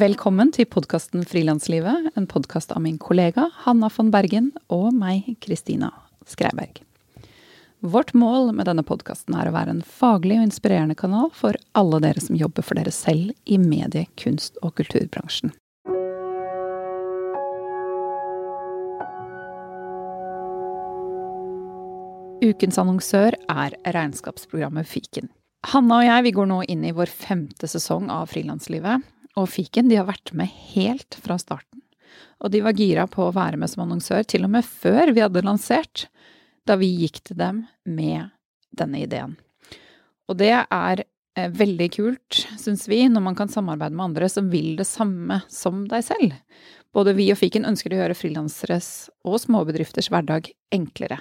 Velkommen til podkasten Frilanslivet, en podkast av min kollega Hanna von Bergen og meg, Kristina Skreiberg. Vårt mål med denne podkasten er å være en faglig og inspirerende kanal for alle dere som jobber for dere selv i medie-, kunst- og kulturbransjen. Ukens annonsør er regnskapsprogrammet Fiken. Hanna og jeg vi går nå inn i vår femte sesong av Frilanslivet. Og Fiken de har vært med helt fra starten. Og de var gira på å være med som annonsør til og med før vi hadde lansert, da vi gikk til dem med denne ideen. Og det er eh, veldig kult, syns vi, når man kan samarbeide med andre som vil det samme som deg selv. Både vi og Fiken ønsker å gjøre frilanseres og småbedrifters hverdag enklere.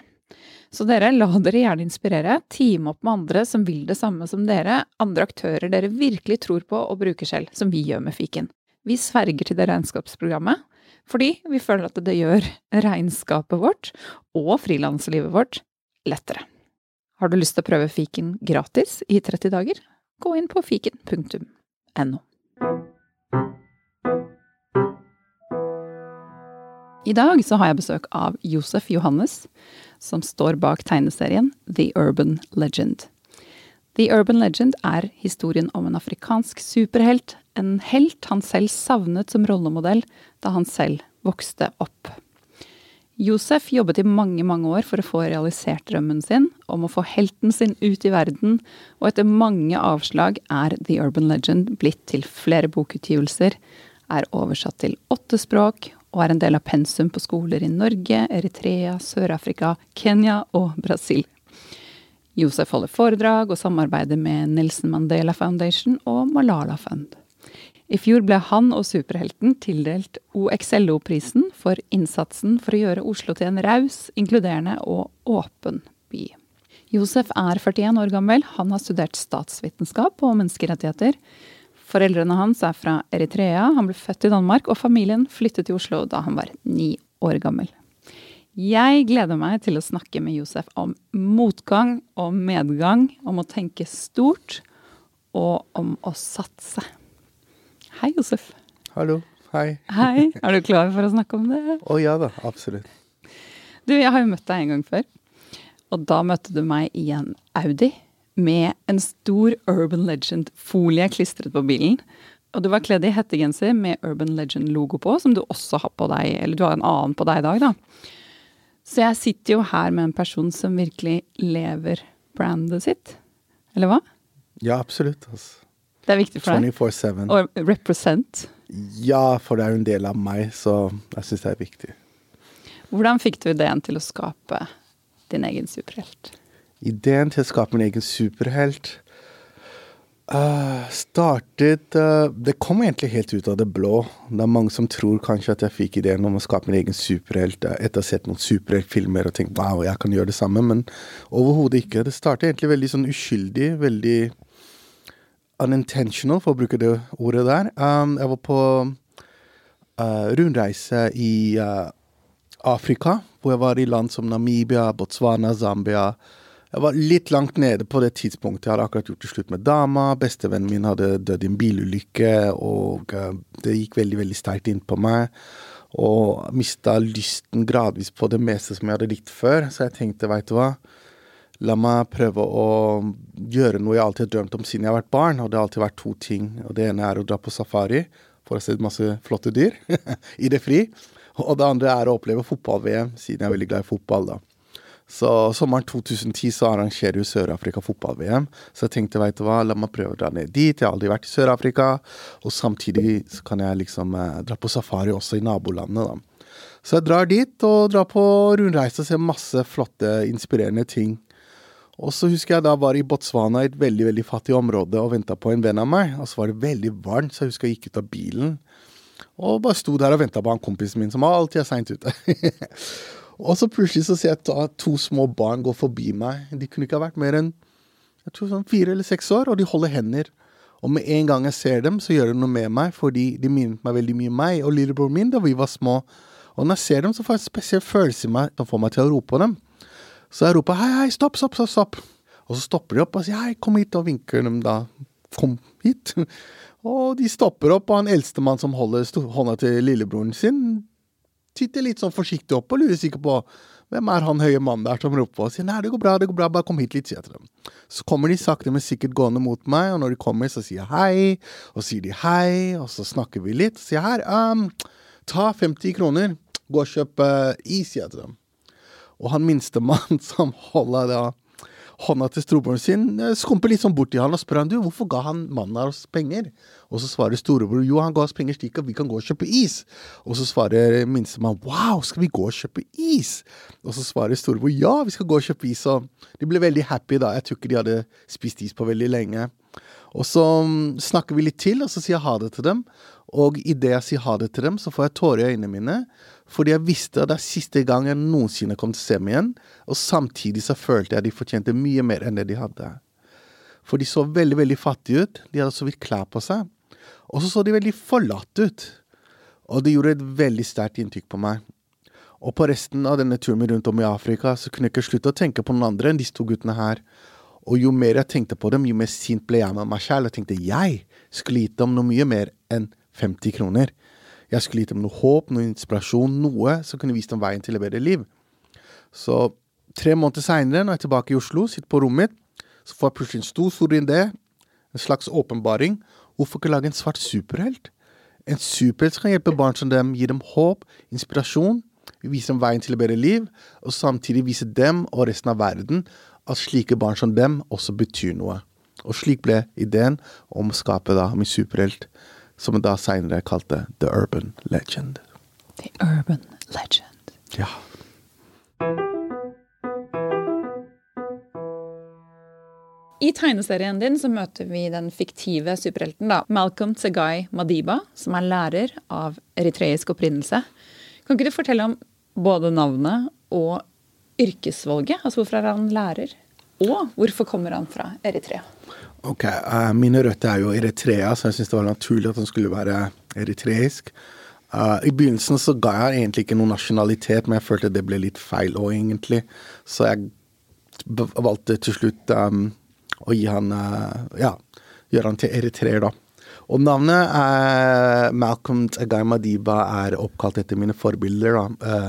Så dere, la dere gjerne inspirere. Team opp med andre som vil det samme som dere. Andre aktører dere virkelig tror på og bruker selv, som vi gjør med fiken. Vi sverger til det regnskapsprogrammet fordi vi føler at det gjør regnskapet vårt og frilanslivet vårt lettere. Har du lyst til å prøve fiken gratis i 30 dager? Gå inn på fiken.no. I dag så har jeg besøk av Josef Johannes, som står bak tegneserien The Urban Legend. The Urban Legend er historien om en afrikansk superhelt, en helt han selv savnet som rollemodell da han selv vokste opp. Josef jobbet i mange, mange år for å få realisert drømmen sin om å få helten sin ut i verden, og etter mange avslag er The Urban Legend blitt til flere bokutgivelser, er oversatt til åtte språk og er en del av pensum på skoler i Norge, Eritrea, Sør-Afrika, Kenya og Brasil. Josef holder foredrag og samarbeider med Nelson Mandela Foundation og Malala Fund. I fjor ble han og superhelten tildelt OXLO-prisen for innsatsen for å gjøre Oslo til en raus, inkluderende og åpen by. Josef er 41 år gammel, han har studert statsvitenskap og menneskerettigheter. Foreldrene hans er fra Eritrea, han ble født i Danmark, og familien flyttet til Oslo da han var ni år gammel. Jeg gleder meg til å snakke med Josef om motgang og medgang, om å tenke stort og om å satse. Hei, Josef. Hallo. Hei. Hei. Er du klar for å snakke om det? Å oh, ja da, absolutt. Du, jeg har jo møtt deg en gang før. Og da møtte du meg i en Audi med en stor Urban Legend-folie klistret på bilen. Og du var kledd i hettegenser med Urban Legend-logo på, som du også har på deg, eller du har en annen på deg i dag, da. Så jeg sitter jo her med en person som virkelig lever brandet sitt. Eller hva? Ja, absolutt. Altså. Det er viktig for deg? 24-7. Og represent? Ja, for det er jo en del av meg, så jeg syns det er viktig. Hvordan fikk du ideen til å skape din egen superhelt? Ideen til å skape min egen superhelt uh, startet uh, Det kom egentlig helt ut av det blå. Det er mange som tror kanskje at jeg fikk ideen om å skape min egen superhelt uh, etter å ha sett noen superheltfilmer og tenkt wow, jeg kan gjøre det samme, men overhodet ikke. Det startet egentlig veldig sånn uskyldig, veldig unintentional, for å bruke det ordet der. Um, jeg var på rundreise i Afrika, hvor jeg var i land som Namibia, Botswana, Zambia. Jeg var litt langt nede på det tidspunktet. Jeg hadde akkurat gjort det slutt med dama. Bestevennen min hadde dødd i en bilulykke, og uh, det gikk veldig, veldig sterkt inn på meg. Og mista lysten gradvis på det meste som jeg hadde likt før. Så jeg tenkte, veit du hva, la meg prøve å gjøre noe jeg alltid har drømt om siden jeg har vært barn. Og det har alltid vært to ting. Og det ene er å dra på safari for å se masse flotte dyr i det fri. Og det andre er å oppleve fotball-VM, siden jeg er veldig glad i fotball, da. Så sommeren 2010 så arrangerer jo Sør-Afrika fotball-VM. Så jeg tenkte, veit du hva, la meg prøve å dra ned dit. Jeg har aldri vært i Sør-Afrika. Og samtidig så kan jeg liksom eh, dra på safari også i nabolandet, da. Så jeg drar dit og drar på rundreise og ser masse flotte, inspirerende ting. Og så husker jeg da var i Botswana, i et veldig veldig fattig område, og venta på en venn av meg. Og så var det veldig varmt, så jeg husker jeg gikk ut av bilen. Og bare sto der og venta på han kompisen min, som alltid er seint ute. Og så plutselig så ser jeg at to små barn gå forbi meg. De kunne ikke ha vært mer enn jeg tror sånn fire eller seks år, og de holder hender. Og med en gang jeg ser dem, så gjør det noe med meg, fordi de minnet meg veldig mye om meg og lillebroren min da vi var små. Og når jeg ser dem, så får jeg en spesiell følelse i meg som får meg til å rope på dem. Så jeg roper hei, hei, stopp, stopp, stopp. stopp. Og så stopper de opp og sier hei, kom hit, og vinker dem da kom hit. Og de stopper opp, og han eldstemann som holder hånda til lillebroren sin, titter litt sånn forsiktig opp og lurer sikkert på hvem er han høye mannen der som roper og sier nei, det går bra, det går bra, bare kom hit litt, sier jeg til dem. Så kommer de sakte, men sikkert gående mot meg, og når de kommer, så sier jeg hei, og sier de hei, og så snakker vi litt. og sier her, um, ta 50 kroner, gå og kjøp uh, is, sier jeg til dem. Og han minstemann som holder da hånda til storebroren sin, skumper litt sånn bort til han og spør han, du, hvorfor ga han mannen av oss penger? Og så svarer storebror jo, han ga oss penger slik at vi kan gå og kjøpe is. Og så svarer minstemann wow, skal vi gå og kjøpe is? Og så svarer storebror ja, vi skal gå og kjøpe is. Og de ble veldig happy da, jeg tror ikke de hadde spist is på veldig lenge. Og så mm, snakker vi litt til, og så sier jeg ha det til dem. Og idet jeg sier ha det til dem, så får jeg tårer i øynene mine. Fordi jeg visste at det er siste gang jeg noensinne kom til å se meg igjen. Og samtidig så følte jeg at de fortjente mye mer enn det de hadde. For de så veldig, veldig fattige ut. De hadde så vidt klær på seg. Og så så de veldig forlatt ut. Og det gjorde et veldig sterkt inntrykk på meg. Og på resten av denne turen rundt om i Afrika så kunne jeg ikke slutte å tenke på noen andre enn disse to guttene her. Og jo mer jeg tenkte på dem, jo mer sint ble jeg med meg selv. Jeg tenkte jeg skulle gitt dem noe mye mer enn 50 kroner. Jeg skulle gitt dem noe håp, noe inspirasjon, noe som kunne vist dem veien til et bedre liv. Så tre måneder seinere, når jeg er tilbake i Oslo, sitter på rommet mitt, så får jeg plutselig en stor, stor idé. En slags åpenbaring. Hvorfor ikke lage en svart superhelt? En superhelt som kan hjelpe barn som dem, gi dem håp, inspirasjon, vise dem veien til et bedre liv, og samtidig vise dem og resten av verden at slike barn som dem også betyr noe. Og slik ble ideen om å skape da min superhelt, som da seinere kalte The Urban Legend. The Urban Legend. Ja. I tegneserien din så møter vi den fiktive superhelten da, Malcolm Tsegai Madiba, som er lærer av eritreisk opprinnelse. Kan ikke du fortelle om både navnet og yrkesvalget? Altså hvorfor er han lærer? Og hvorfor kommer han fra Eritrea? Ok, uh, Mine røtter er jo Eritrea, så jeg syns det var naturlig at han skulle være eritreisk. Uh, I begynnelsen så ga jeg egentlig ikke noen nasjonalitet, men jeg følte det ble litt feil òg, egentlig. Så jeg valgte til slutt um, å gi han uh, Ja, gjøre han til eritreer, da. Og navnet er Malcolm Tsegai Madiba er oppkalt etter mine forbilder. da.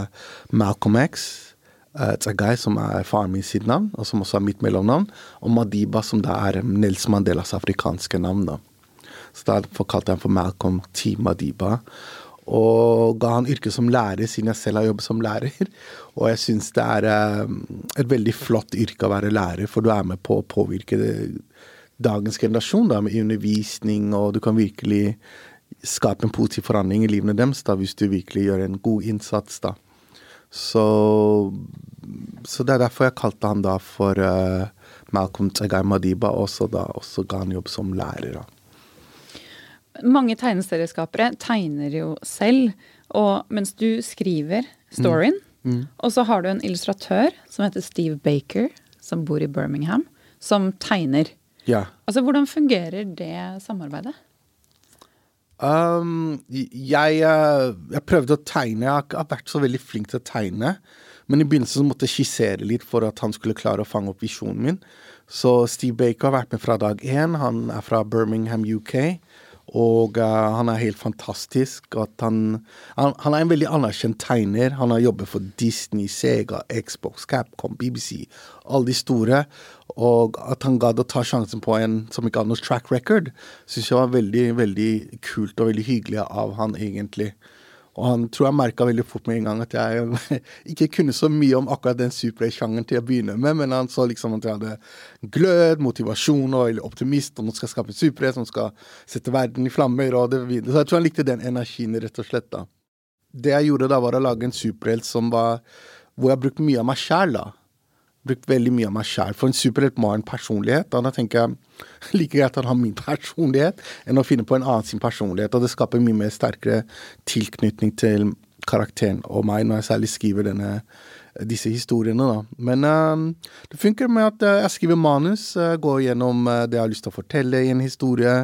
Malcolm X Tsagai, som er faren min sitt navn, og som også er mitt mellomnavn, og Madiba, som da er Nels Mandelas afrikanske navn. da. Så da forkalte jeg ham for Malcolm T. Madiba. Og ga han yrke som lærer, siden jeg selv har jobbet som lærer. Og jeg syns det er et veldig flott yrke å være lærer, for du er med på å påvirke dagens generasjon da, med undervisning, og du kan virkelig skape en positiv forandring i livene deres da, hvis du virkelig gjør en god innsats. da. Så, så det er derfor jeg kalte han da for uh, Malcolm Tsegai Madiba, og også da også ga han jobb som lærer. Mange tegneserieskapere tegner jo selv, og mens du skriver storyen, mm. Mm. og så har du en illustratør som heter Steve Baker, som bor i Birmingham, som tegner. Ja. Altså, Hvordan fungerer det samarbeidet? Um, jeg, eh, jeg, prøvde å tegne. Jeg har ikke vært så veldig flink til å tegne. Men i begynnelsen måtte jeg skissere litt for at han skulle klare å fange opp visjonen min. Så Steve Baker har vært med fra dag én. Han er fra Birmingham, UK. Og uh, han er helt fantastisk. Han, han, han, er en veldig anerkjent tegner. Han har jobbet for Disney, Sega, Xbox, Capcom, BBC, alle de store. Og at han gadd å ta sjansen på en som ikke hadde noe track record, syns jeg var veldig, veldig kult og veldig hyggelig av han, egentlig. Og han tror jeg merka veldig fort med en gang at jeg ikke kunne så mye om akkurat den supersjangeren til å begynne med, men han så liksom at jeg hadde glød, motivasjon og veldig optimist, og nå skal jeg skape superhelt som skal sette verden i flammer, og det videre. Så jeg tror han likte den energien, rett og slett, da. Det jeg gjorde da, var å lage en superhelt som var Hvor jeg brukte mye av meg sjæl, da brukt veldig mye av meg sjæl. For en superhelt må ha en personlighet. Da tenker jeg like greit at han har min personlighet enn å finne på en annen sin personlighet. Og det skaper mye mer sterkere tilknytning til karakteren og meg når jeg særlig skriver denne, disse historiene. da. Men uh, det funker med at uh, jeg skriver manus, uh, går gjennom det jeg har lyst til å fortelle i en historie,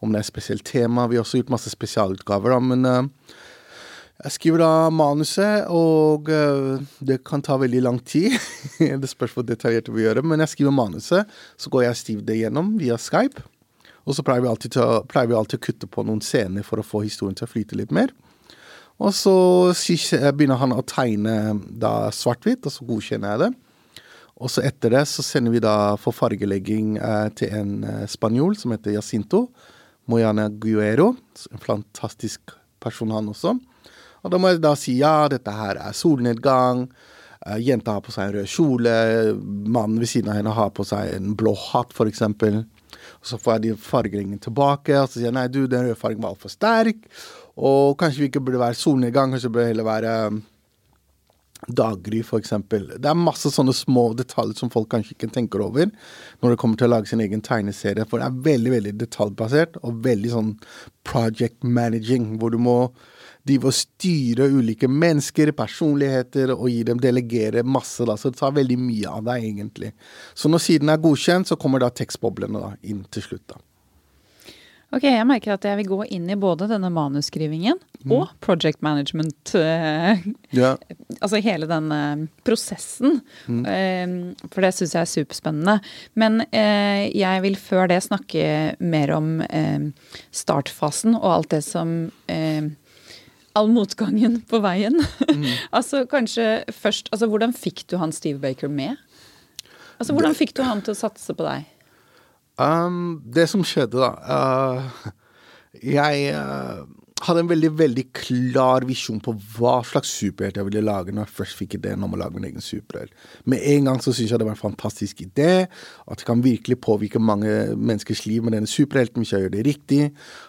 om det er et spesielt tema. Vi har også gjort masse spesialutgaver, da, men jeg skriver da manuset, og uh, det kan ta veldig lang tid. det spørs hvor detaljert vi gjør det, men jeg skriver manuset. Så går jeg skriver det gjennom via Skype. Og så pleier vi, alltid å, pleier vi alltid å kutte på noen scener for å få historien til å flyte litt mer. Og så begynner han å tegne da svart-hvitt, og så godkjenner jeg det. Og så etter det så sender vi da for fargelegging eh, til en eh, spanjol som heter Jacinto. Moyana Guero. En fantastisk person, han også. Og da må jeg da si ja, dette her er solnedgang. Uh, jenta har på seg en rød kjole. Mannen ved siden av henne har på seg en blå hatt, f.eks. Så får jeg de fargeringene tilbake, og så sier jeg nei, du, den røde fargen var altfor sterk. Og kanskje vi ikke burde være solnedgang, kanskje det burde heller være um, daggry, f.eks. Det er masse sånne små detaljer som folk kanskje ikke tenker over når det kommer til å lage sin egen tegneserie. For det er veldig veldig detaljbasert og veldig sånn project managing, hvor du må de vil styre ulike mennesker, personligheter, og gi dem delegere masse. da, Så det tar veldig mye av deg, egentlig. Så når siden er godkjent, så kommer da tekstboblene da, inn til slutt. da. Ok, jeg merker at jeg vil gå inn i både denne manusskrivingen mm. og project management. Uh, yeah. Altså hele den eh, prosessen. Mm. Uh, for det syns jeg er superspennende. Men uh, jeg vil før det snakke mer om eh, startfasen og alt det som eh, all motgangen på veien. Mm. altså kanskje først altså Hvordan fikk du han Steve Baker med? Altså Hvordan fikk du han til å satse på deg? Um, det som skjedde, da uh, Jeg uh, hadde en veldig veldig klar visjon på hva slags superhelt jeg ville lage når jeg først fikk ideen om å lage min egen superhelt. Med en gang så syntes jeg det var en fantastisk idé, at det kan virkelig påvirke mange menneskers liv med denne superhelten hvis jeg gjør det riktig.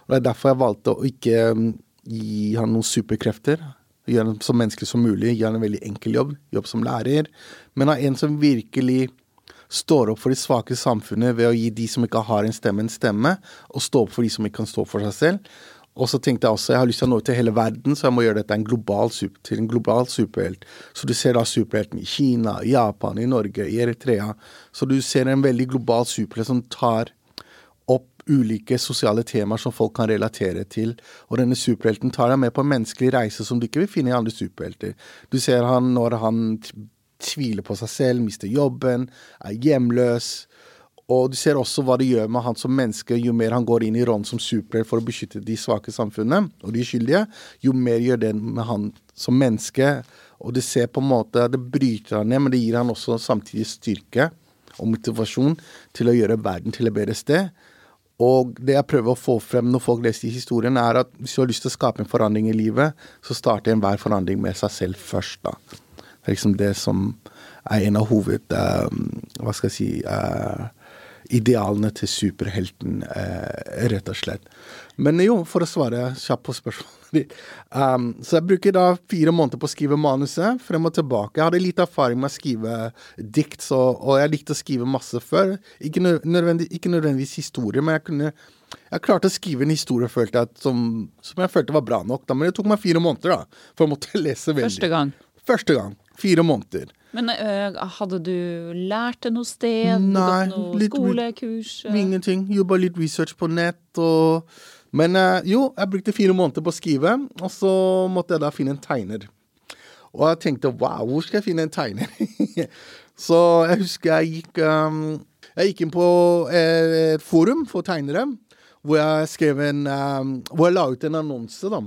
Og Det er derfor jeg valgte å ikke um, gi han noen superkrefter. Gjøre ham så menneskelig som mulig. Gi han en veldig enkel jobb. Jobb som lærer. Men av en som virkelig står opp for de svake i samfunnet ved å gi de som ikke har en stemme, en stemme. Og stå opp for de som ikke kan stå opp for seg selv. Og så tenkte jeg også jeg har lyst til å nå ut til hele verden, så jeg må gjøre dette en global, til en global superhelt. Så du ser da superhelten i Kina, Japan, i Norge, i Eritrea. Så du ser en veldig global superhelt som tar ulike sosiale temaer som folk kan relatere til. Og denne superhelten tar deg med på en menneskelig reise som du ikke vil finne i andre superhelter. Du ser han når han tviler på seg selv, mister jobben, er hjemløs. Og du ser også hva det gjør med han som menneske jo mer han går inn i rollen som superhelt for å beskytte de svake samfunnet, og de skyldige, jo mer gjør det med han som menneske. Og du ser på en måte Det bryter han ned, men det gir han også samtidig styrke og motivasjon til å gjøre verden til et bedre sted. Og det jeg prøver å få frem når folk leser historien, er at hvis du har lyst til å skape en forandring i livet, så starter enhver forandring med seg selv først, da. Det er liksom det som er en av hoved... Uh, hva skal jeg si uh, Idealene til superhelten, uh, rett og slett. Men jo, for å svare kjapt på spørsmålet Um, så jeg bruker da fire måneder på å skrive manuset, frem og tilbake. Jeg hadde litt erfaring med å skrive dikt, så, og jeg likte å skrive masse før. Ikke, nødvendig, ikke nødvendigvis historier, men jeg kunne jeg klarte å skrive en historie følte jeg, som, som, jeg følte var bra nok. Da. Men det tok meg fire måneder da, for å måtte lese veldig. Første gang? Første gang. Fire måneder. Men ø, hadde du lært det noe sted? Nei. Gått noe skolekurs? Ingenting. Gjorde bare litt research på nett og men eh, jo, jeg brukte fire måneder på å skrive, og så måtte jeg da finne en tegner. Og jeg tenkte wow, hvor skal jeg finne en tegner? så jeg husker jeg gikk, um, jeg gikk inn på eh, et forum for tegnere, hvor jeg en um, Hvor jeg la ut en annonse, da.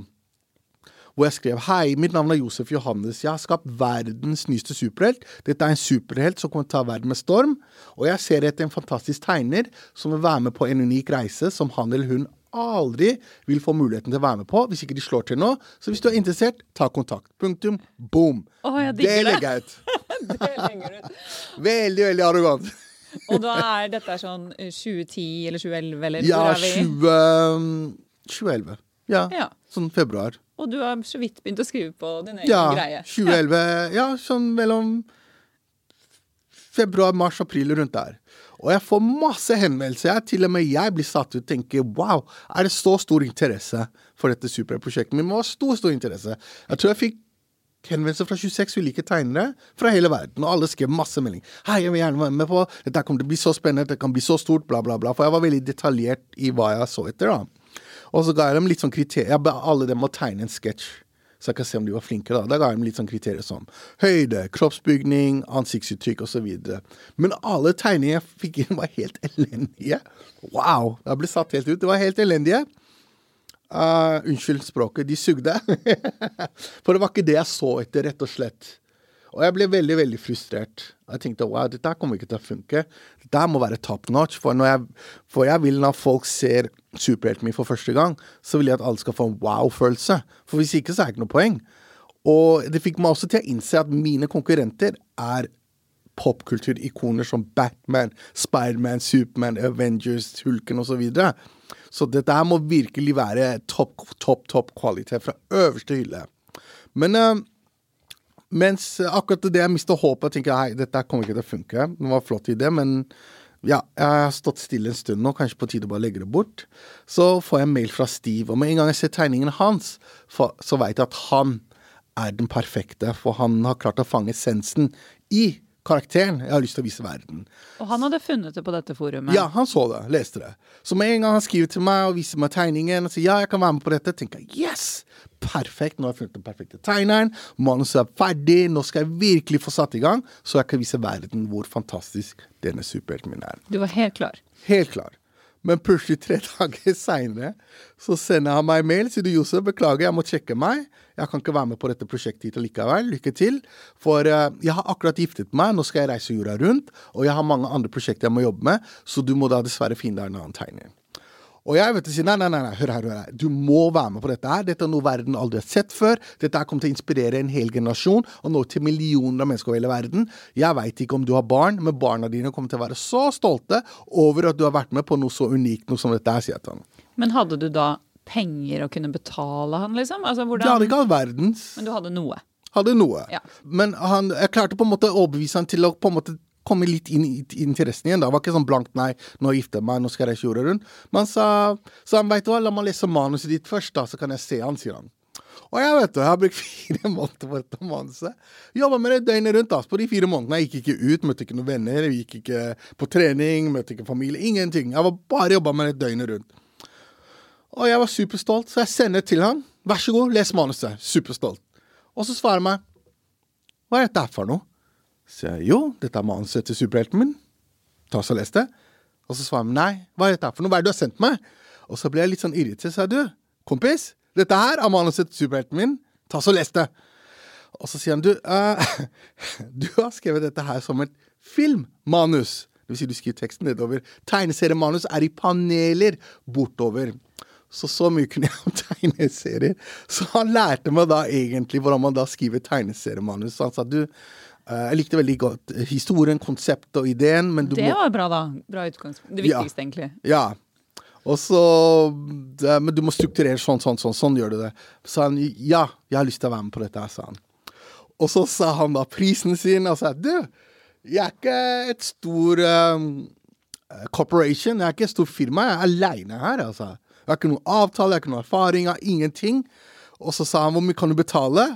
Hvor jeg skrev Hei, mitt navn er Josef Johannes. Jeg har skapt verdens nyeste superhelt. Dette er en superhelt som kommer til å ta verden med storm. Og jeg ser etter en fantastisk tegner som vil være med på en unik reise som han eller hun aldri vil få muligheten til å være med på hvis ikke de slår til nå. Så hvis du er interessert, ta kontakt. Punktum. Boom. Oh, det legger jeg ut. det legger ut. veldig, veldig arrogant. Og da er dette sånn 2010 eller 2011, eller ja, hvor er vi? 20, 2011. Ja, ja, sånn februar. Og du har så vidt begynt å skrive på din egen ja, greie. 2011. Ja. ja, sånn mellom februar, mars, april rundt der. Og jeg får masse henvendelser. Til og med jeg blir satt ut og tenker wow, er det så stor interesse for dette superprosjektet? Men det var stor, stor interesse. Jeg tror jeg fikk henvendelser fra 26 ulike tegnere fra hele verden, og alle skrev masse melding. 'Hei, jeg vil gjerne være med på Dette kommer til å bli så spennende, det kan bli så stort', bla, bla, bla. For jeg var veldig detaljert i hva jeg så etter, da. Og så ga jeg dem litt sånn kriterier. Jeg ba alle dem å tegne en sketsj så jeg kan se om de var flinke. Da Da ga jeg dem litt sånn kriterier som høyde, kroppsbygning, ansiktsuttrykk osv. Men alle tegningene jeg fikk inn, var helt elendige. Wow! Jeg ble satt helt ut. Det var helt elendige. Uh, unnskyld språket, de sugde. For det var ikke det jeg så etter, rett og slett. Og jeg ble veldig veldig frustrert. Jeg tenkte wow, dette kommer ikke til å funke. Dette må være top notch. For, jeg, for jeg vil når folk ser superhelten min for første gang, så vil jeg at alle skal få en wow-følelse. For hvis ikke, så er det ikke noe poeng. Og det fikk meg også til å innse at mine konkurrenter er popkulturikoner som Batman, Spiderman, Superman, Avengers, Hulken osv. Så, videre. så dette her må virkelig være topp, topp, topp kvalitet fra øverste hylle. Men uh, mens akkurat det jeg mista håpet, jeg hei, dette kommer ikke til å funke. Det var en flott idé, men ja, jeg har stått stille en stund nå, kanskje på tide å bare legge det bort. Så får jeg en mail fra Steve, og med en gang jeg ser tegningen hans, så veit jeg at han er den perfekte, for han har klart å fange essensen i karakteren jeg har lyst til å vise verden. Og han hadde funnet det på dette forumet? Ja, han så det, leste det. Så med en gang han skriver til meg og viser meg tegningen og sier ja, jeg kan være med på dette, tenker jeg yes! Perfekt, nå har jeg funnet den perfekte tegneren, manuset er ferdig, nå skal jeg virkelig få satt i gang, så jeg kan vise verden hvor fantastisk denne superhelten min er. Du var helt klar? Helt klar. Men plutselig tre dager seinere så sender han meg mail. Sier du, Josef, beklager, jeg må sjekke meg. Jeg kan ikke være med på dette prosjektet hit likevel. Lykke til. For uh, jeg har akkurat giftet meg, nå skal jeg reise jorda rundt. Og jeg har mange andre prosjekter jeg må jobbe med, så du må da dessverre finne deg en annen tegner. Og jeg vet si, sier nei, nei, nei, hør her, hør her. Du må være med på dette her. Dette er noe verden aldri har sett før. Dette her kommer til å inspirere en hel generasjon, og nå til millioner av mennesker over hele verden. Jeg veit ikke om du har barn, men barna dine kommer til å være så stolte over at du har vært med på noe så unikt noe som dette her, sier jeg til han. Men hadde du da penger å kunne betale han, liksom? Altså, hvordan... Jeg hadde ikke all verdens. Men du hadde noe? Hadde noe. Ja. Men han, jeg klarte på en måte å overbevise han til å på en måte komme litt inn i interessen igjen. da. Det var ikke sånn blankt nei, nå gifter jeg meg, nå skal jeg jorda rundt. Men sa, sa han veit du hva, la meg lese manuset ditt først, da, så kan jeg se han, sier han. Og jeg vet du, jeg har brukt fire måneder på dette manuset. Jobba med det døgnet rundt. altså. På de fire månedene jeg gikk ikke ut, møtte ikke noen venner, jeg gikk ikke på trening, møtte ikke familie. Ingenting. Jeg var bare jobba med det døgnet rundt. Og jeg var superstolt, så jeg sender til han. Vær så god, les manuset. Superstolt. Og så svarer han meg Hva er dette for noe? Sier jeg jo, dette er manuset til superhelten min. Ta så les det. Og så svarer han nei, hva er dette for noe, hva er det du har sendt meg? Og så ble jeg litt sånn irritert, sa du, kompis, dette her er manuset til superhelten min, ta så les det. Og så sier han du, uh, du har skrevet dette her som et filmmanus. Det vil si du skriver teksten nedover. Tegneseriemanus er i paneler bortover. Så så mye kunne jeg om tegneserier. Så han lærte meg da egentlig hvordan man da skriver tegneseriemanus. Så han sa du, jeg likte veldig godt historien, konseptet og ideen, men du det må var bra, da. Bra utgangspunkt. Det viktigste, ja. egentlig. Ja. Og så Men du må strukturere sånn, sånn, sånn. Sånn gjør du det. Så han ja, jeg har lyst til å være med på dette, sa han. Og så sa han da prisen sin, og sa du, jeg er ikke et stor um, corporation, jeg er ikke et stort firma, jeg er aleine her, altså. Jeg har ikke noen avtale, jeg har ikke noen erfaring, jeg har ingenting. Og så sa han hvor mye kan du betale?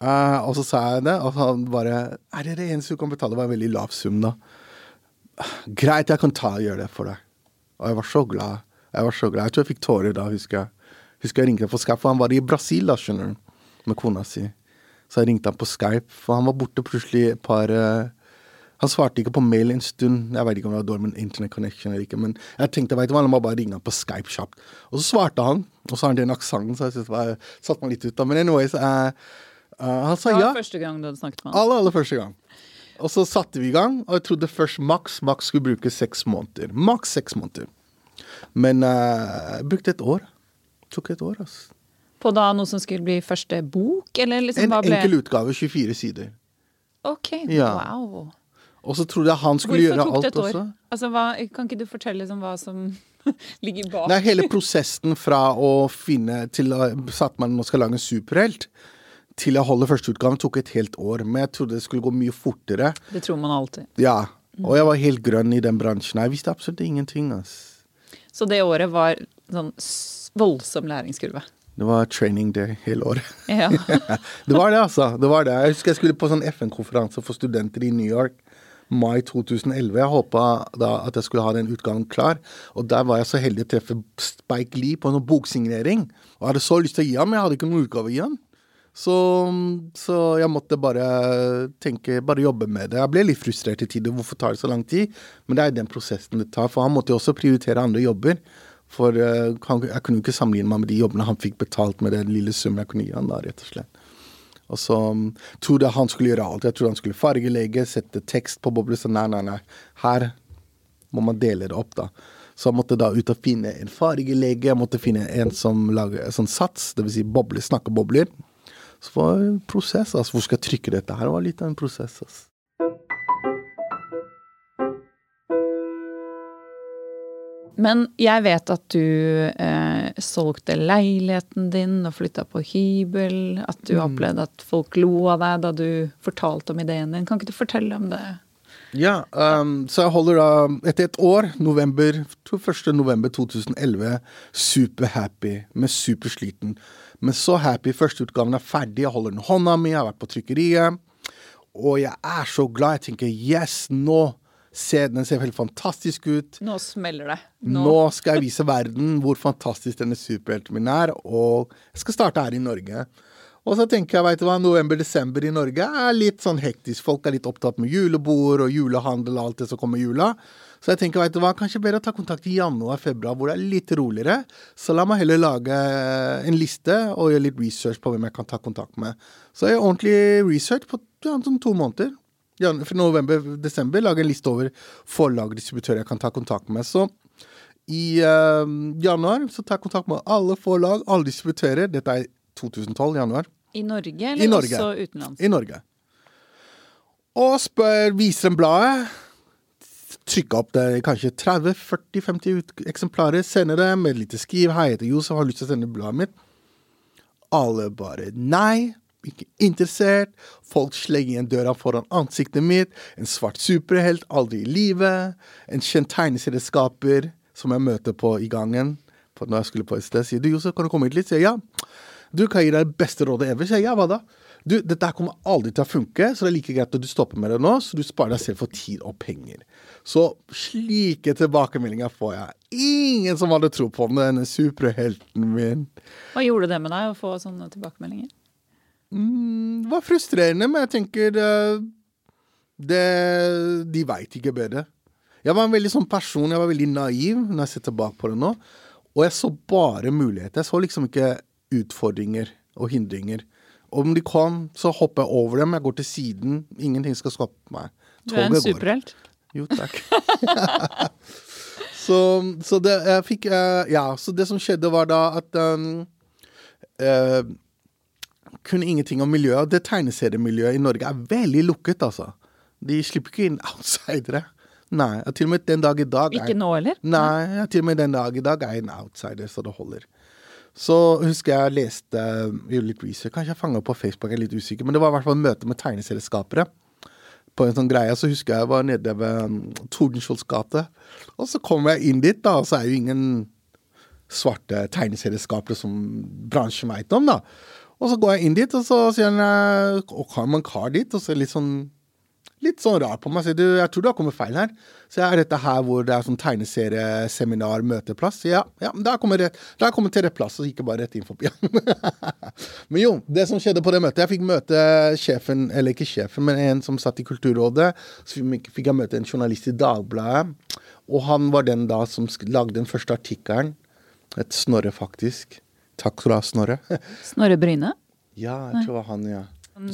Uh, og så sa jeg det, og han bare Er det det eneste du kan betale? Det var en veldig lav sum, da. Greit, jeg kan ta og gjøre det for deg. Og jeg var så glad. Jeg var så glad. Jeg tror jeg fikk tårer da, husker jeg. Husker jeg ringte på Skype, for han var i Brasil da, skjønner du, med kona si. Så jeg ringte han på Skype, for han var borte plutselig et par uh, Han svarte ikke på mail en stund. Jeg vet ikke om det var dårlig med internet connection eller ikke, men jeg tenkte vet du hva, la meg bare ringe han på Skype kjapt. Og så svarte han, og så har han den aksenten, så jeg synes det satte meg litt ut da. Men anyways, uh, Uh, han sa ja. Det var første gang du hadde snakket med han? Aller, aller første gang. Og så satte vi i gang, og jeg trodde først maks Max skulle bruke seks måneder. Maks seks måneder. Men uh, jeg brukte et år. Det tok et år, altså. På da noe som skulle bli første bok, eller liksom En ble... enkel utgave, 24 sider. Ok, ja. wow. Og så trodde jeg han skulle Hvorfor gjøre alt også. Hvorfor tok det et år? Altså, hva, kan ikke du fortelle liksom hva som ligger bak? Nei, hele prosessen fra å finne til å Satt man nå skal lage en superhelt til jeg holder førsteutgaven tok et helt år. Men jeg trodde det skulle gå mye fortere. Det tror man alltid. Ja. Og jeg var helt grønn i den bransjen. Jeg visste absolutt ingenting. Ass. Så det året var sånn voldsom læringskurve? Det var training day hele året. Ja. det var det, altså. Det var det. Jeg husker jeg skulle på sånn FN-konferanse for studenter i New York mai 2011. Jeg håpa da at jeg skulle ha den utgangen klar. Og der var jeg så heldig å treffe Spike Lee på en boksignering. Og jeg hadde så lyst til å gi ham, men jeg hadde ikke noen utgave å gi ham. Så, så, jeg måtte bare tenke, bare jobbe med det. Jeg ble litt frustrert i tider. Hvorfor tar det så lang tid? Men det er den prosessen det tar. For han måtte jo også prioritere andre jobber. For uh, han, jeg kunne jo ikke sammenligne meg med de jobbene han fikk betalt med den lille summen jeg kunne gi han da, rett og slett. Og så um, trodde jeg han skulle gjøre alt. Jeg trodde han skulle fargelegge, sette tekst på bobler. Så nei, nei, nei. Her må man dele det opp, da. Så jeg måtte da ut og finne en fargelege. Jeg måtte finne en som lager sånn sats, dvs. Si bobler, snakkebobler. Så det var en prosess. altså Hvor skal jeg trykke dette her? Det var litt av en prosess. altså. Men jeg vet at du eh, solgte leiligheten din og flytta på hybel. At du mm. opplevde at folk lo av deg da du fortalte om ideen din. Kan ikke du fortelle om det? Ja, um, så jeg holder da etter et år, november, 1. november 2011, superhappy, med supersliten. Men så happy, førsteutgaven er ferdig, jeg holder den i hånda mi, jeg har vært på trykkeriet. Og jeg er så glad. Jeg tenker yes, nå ser den ser helt fantastisk ut. Nå smeller det. Nå. nå skal jeg vise verden hvor fantastisk denne superhelten min er, og jeg skal starte her i Norge. Og så tenker jeg, veit du hva, november-desember i Norge er litt sånn hektisk. Folk er litt opptatt med julebord og julehandel og alt det som kommer i jula. Så jeg tenker, vet du hva, kanskje bedre å ta kontakt i januar-februar, hvor det er litt roligere. Så la meg heller lage en liste og gjøre litt research på hvem jeg kan ta kontakt med. Så jeg gjør ordentlig research på ja, sånn to måneder. Fra november-desember lage en liste over forlag og distributører jeg kan ta kontakt med. Så i uh, januar så tar jeg kontakt med alle forlag, alle distributører. Dette er 2012, januar. I Norge, eller I Norge. også utenlands? I Norge. Og spør, viser dem bladet. Trykke opp det kanskje 30-40-50 eksemplarer, sender det med et lite skriv. 'Hei, jeg heter Josef, har lyst til å sende bladet mitt.' Alle bare nei. Ikke interessert. Folk slenger igjen døra foran ansiktet mitt. En svart superhelt, aldri i live. En kjent tegneserieskaper som jeg møter på i gangen. For når jeg skulle på et sted, sier du Josef, kan du komme hit litt? Sier jeg ja. Du kan gi deg det beste rådet ever. Sier jeg, hva da? Du, dette her kommer aldri til å funke, så det er like greit at du stopper med det nå, så du sparer deg selv for tid og penger. Så slike tilbakemeldinger får jeg. Ingen som hadde tro på denne superhelten min. Hva gjorde det med deg å få sånne tilbakemeldinger? Mm, det var frustrerende, men jeg tenker uh, det, De veit ikke bedre. Jeg var en veldig sånn person, jeg var veldig naiv når jeg ser tilbake på det nå. Og jeg så bare muligheter. Jeg så liksom ikke utfordringer og hindringer. Om de kom, så hopper jeg over dem. Jeg går til siden. Ingenting skal stoppe meg. du er en superhelt. Jo, takk. så, så, det jeg fikk uh, Ja, så det som skjedde, var da at um, uh, Kunne ingenting om miljøet. Det tegneseriemiljøet i Norge er veldig lukket, altså. De slipper ikke inn outsidere. Nei. Til og med den dag i dag Ikke nå, eller? Nei, til og med den dag i dag er jeg en outsider, så det holder. Så husker jeg leste gjorde litt research, Kanskje jeg fanga på Facebook, jeg er litt usikker. Men det var i hvert fall møte med tegneserieskapere. På en sånn greie, så husker jeg jeg var nede ved um, Tordenskiolds gate. Og så kommer jeg inn dit, da, og så er jo ingen svarte tegneserieskapere som bransjen veit om, da. Og så går jeg inn dit, og så sier han Og kommer en kar dit, og så litt sånn litt sånn rar på meg. Sier du, jeg tror du har kommet feil her. Så er dette her hvor det er sånn tegneserieseminar, møteplass? Ja, ja da kommer jeg kommet til rett plass, og ikke bare rett inn forbi. men jo, det som skjedde på det møtet Jeg fikk møte sjefen, eller ikke sjefen, men en som satt i Kulturrådet. Så fikk jeg møte en journalist i Dagbladet. Og han var den da som lagde den første artikkelen. Et Snorre, faktisk. Takk skal du ha, Snorre. Snorre Bryne? Ja, jeg tror det var han, ja.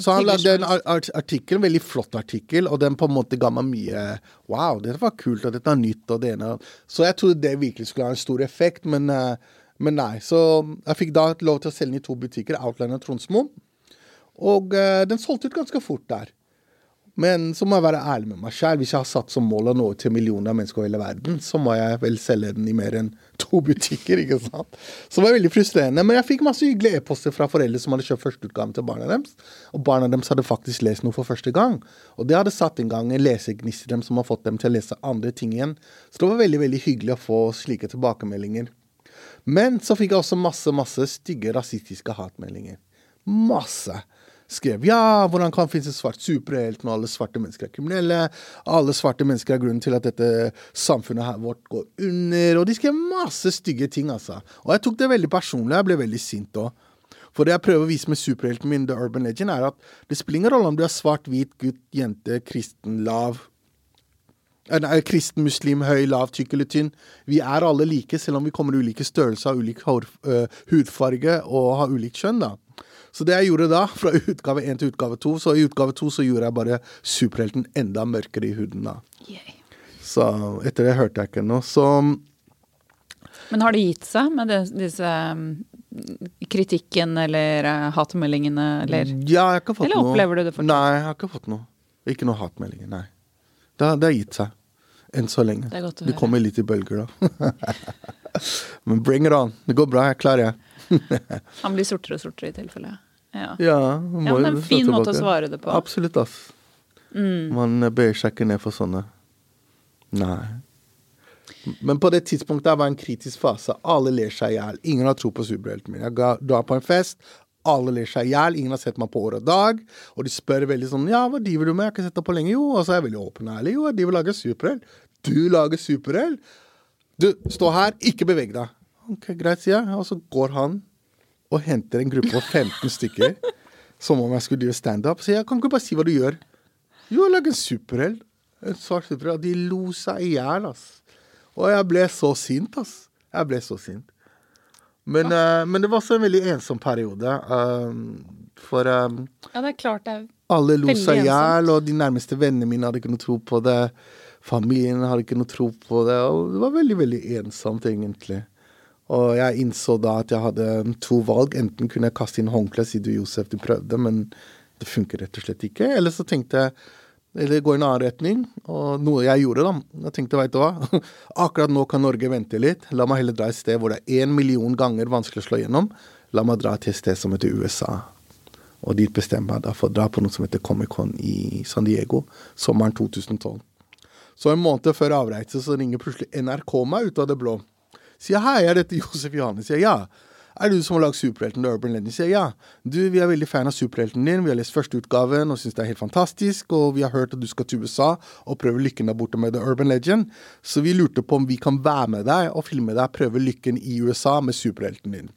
Så han lagde en artikkel, en veldig flott artikkel, og den på en måte ga meg mye Wow, dette var kult, og dette er nytt, og det ene Så jeg trodde det virkelig skulle ha en stor effekt, men, eh, men nei. Så jeg fikk da lov til å selge den i to butikker, Outland og Tronsmo. Og uh, den solgte ut ganske fort der. Men så må jeg være ærlig med meg sjøl. Hvis jeg har satt som mål å nå til millioner av mennesker i hele verden, så må jeg vel selge den i mer enn to butikker, ikke sant. Så det var veldig frustrerende. Men jeg fikk masse hyggelige e-poster fra foreldre som hadde kjøpt førsteutgaven til barna deres. Og barna deres hadde faktisk lest noe for første gang. Og det hadde satt i gang en lesegnist i dem som har fått dem til å lese andre ting igjen. Så det var veldig, veldig hyggelig å få slike tilbakemeldinger. Men så fikk jeg også masse, masse stygge rasistiske hatmeldinger. Masse skrev ja, hvordan kan det finnes en svart superhelt når alle svarte mennesker er kriminelle? Alle svarte mennesker er grunnen til at dette samfunnet her vårt går under. Og de skrev masse stygge ting, altså. Og jeg tok det veldig personlig. Jeg ble veldig sint òg. For det jeg prøver å vise med superhelten min, The Urban Legend, er at det spiller ingen rolle om du er svart, hvit, gutt, jente, kristen, lav. Eh, Nei, kristen, muslim, høy, lav, tykk eller tynn. Vi er alle like, selv om vi kommer i ulike størrelser, ulik hår, uh, hudfarge og har ulikt kjønn, da. Så det jeg gjorde da, fra utgave 1 til utgave 2, så i utgave 2 så gjorde jeg bare superhelten enda mørkere i huden, da. Yay. Så etter det hørte jeg ikke noe. Så Men har det gitt seg med det, disse um, kritikken eller uh, hatmeldingene, eller ja, jeg har ikke fått Eller noe. opplever du det fortsatt? Nei, jeg har ikke fått noe. Ikke noe hatmeldinger, nei. Det, det har gitt seg. Enn så lenge. Det er godt å Det høre. kommer litt i bølger, da. Men bring it on. Det går bra, jeg klarer det. Han blir sortere og sortere i tilfelle. Ja. Ja, ja, men det er en fin måte å svare det på. Absolutt, ass. Mm. Man bør seg ikke ned for sånne. Nei. Men på det tidspunktet var en kritisk fase. Alle ler seg i hjel. Ingen har tro på superhelten min. Jeg drar på en fest. Alle ler seg i hjel. Ingen har sett meg på år og dag. Og de spør veldig sånn Ja, hva driver du med? Jeg har ikke sett deg på lenge. Jo. Og så er jeg veldig åpen og ærlig. Jo, de vil lage superhelt. Du lager superhelt? Du, stå her. Ikke beveg deg. Ok, greit, sier jeg. Og så går han og henter en gruppe på 15 stykker. Som om jeg skulle drive standup. Så jeg kan ikke bare si hva du gjør. Jo, jeg lager en superhelt. En svart superhelt. De lo seg i hjel, ass. Og jeg ble så sint, ass. Jeg ble så sint. Men, uh, men det var også en veldig ensom periode. um, for um, ja, det er klart det er alle lo seg i hjel, og de nærmeste vennene mine hadde ikke noe tro på det. Familien hadde ikke noe tro på det. Og det var veldig, veldig ensomt, egentlig. Og jeg innså da at jeg hadde to valg. Enten kunne jeg kaste inn håndkleet, si du Josef, du prøvde, men det funker rett og slett ikke. Eller så tenkte jeg eller gå i en annen retning. Og noe jeg gjorde, da. Jeg tenkte, veit du hva. Akkurat nå kan Norge vente litt. La meg heller dra et sted hvor det er én million ganger vanskelig å slå gjennom. La meg dra til et sted som heter USA. Og dit bestemmer jeg da for å dra på noe som heter Comic-Con i San Diego sommeren 2012. Så en måned før avreise så ringer plutselig NRK meg ut av det blå. Sier hei, er dette Josef Johannes? Sier ja. Er det du som har lagd superhelten The Urban Legend? Sier ja. Du, vi er veldig fan av superhelten din. Vi har lest førsteutgaven og syns det er helt fantastisk. Og vi har hørt at du skal til USA og prøve lykken der borte med The Urban Legend. Så vi lurte på om vi kan være med deg og filme deg prøve lykken i USA med superhelten din.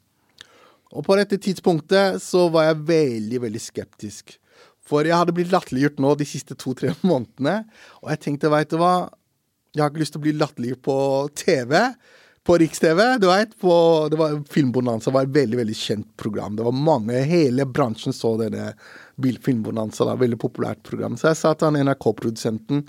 Og på dette tidspunktet så var jeg veldig, veldig skeptisk. For jeg hadde blitt latterliggjort nå de siste to-tre månedene. Og jeg tenkte, veit du hva, jeg har ikke lyst til å bli latterliggjort på TV. På Riks-TV, du vet. På, det var Filmbonanza var et veldig veldig kjent program. Det var mange, Hele bransjen så denne Filmbonanza. da, Veldig populært program. Så jeg sa til NRK-produsenten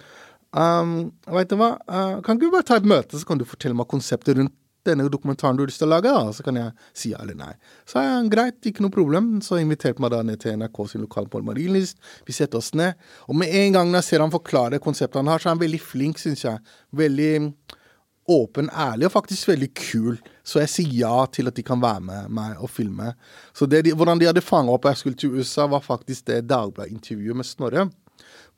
um, Veit du hva, uh, kan ikke vi bare ta et møte, så kan du fortelle meg konseptet rundt denne dokumentaren du har lyst til å lage, da, så kan jeg si ja eller nei. Så jeg greit, ikke noe problem. Så inviterte meg da ned til NRK sin lokale på Marienlyst. Vi setter oss ned. Og med en gang jeg ser han forklare konseptet han har, så er han veldig flink, syns jeg. Veldig åpen, ærlig og faktisk veldig kul. Så jeg sier ja til at de kan være med meg og filme. Så de, hvordan de hadde fanga opp at jeg skulle til USA, var faktisk det Dagbladet-intervjuet med Snorre.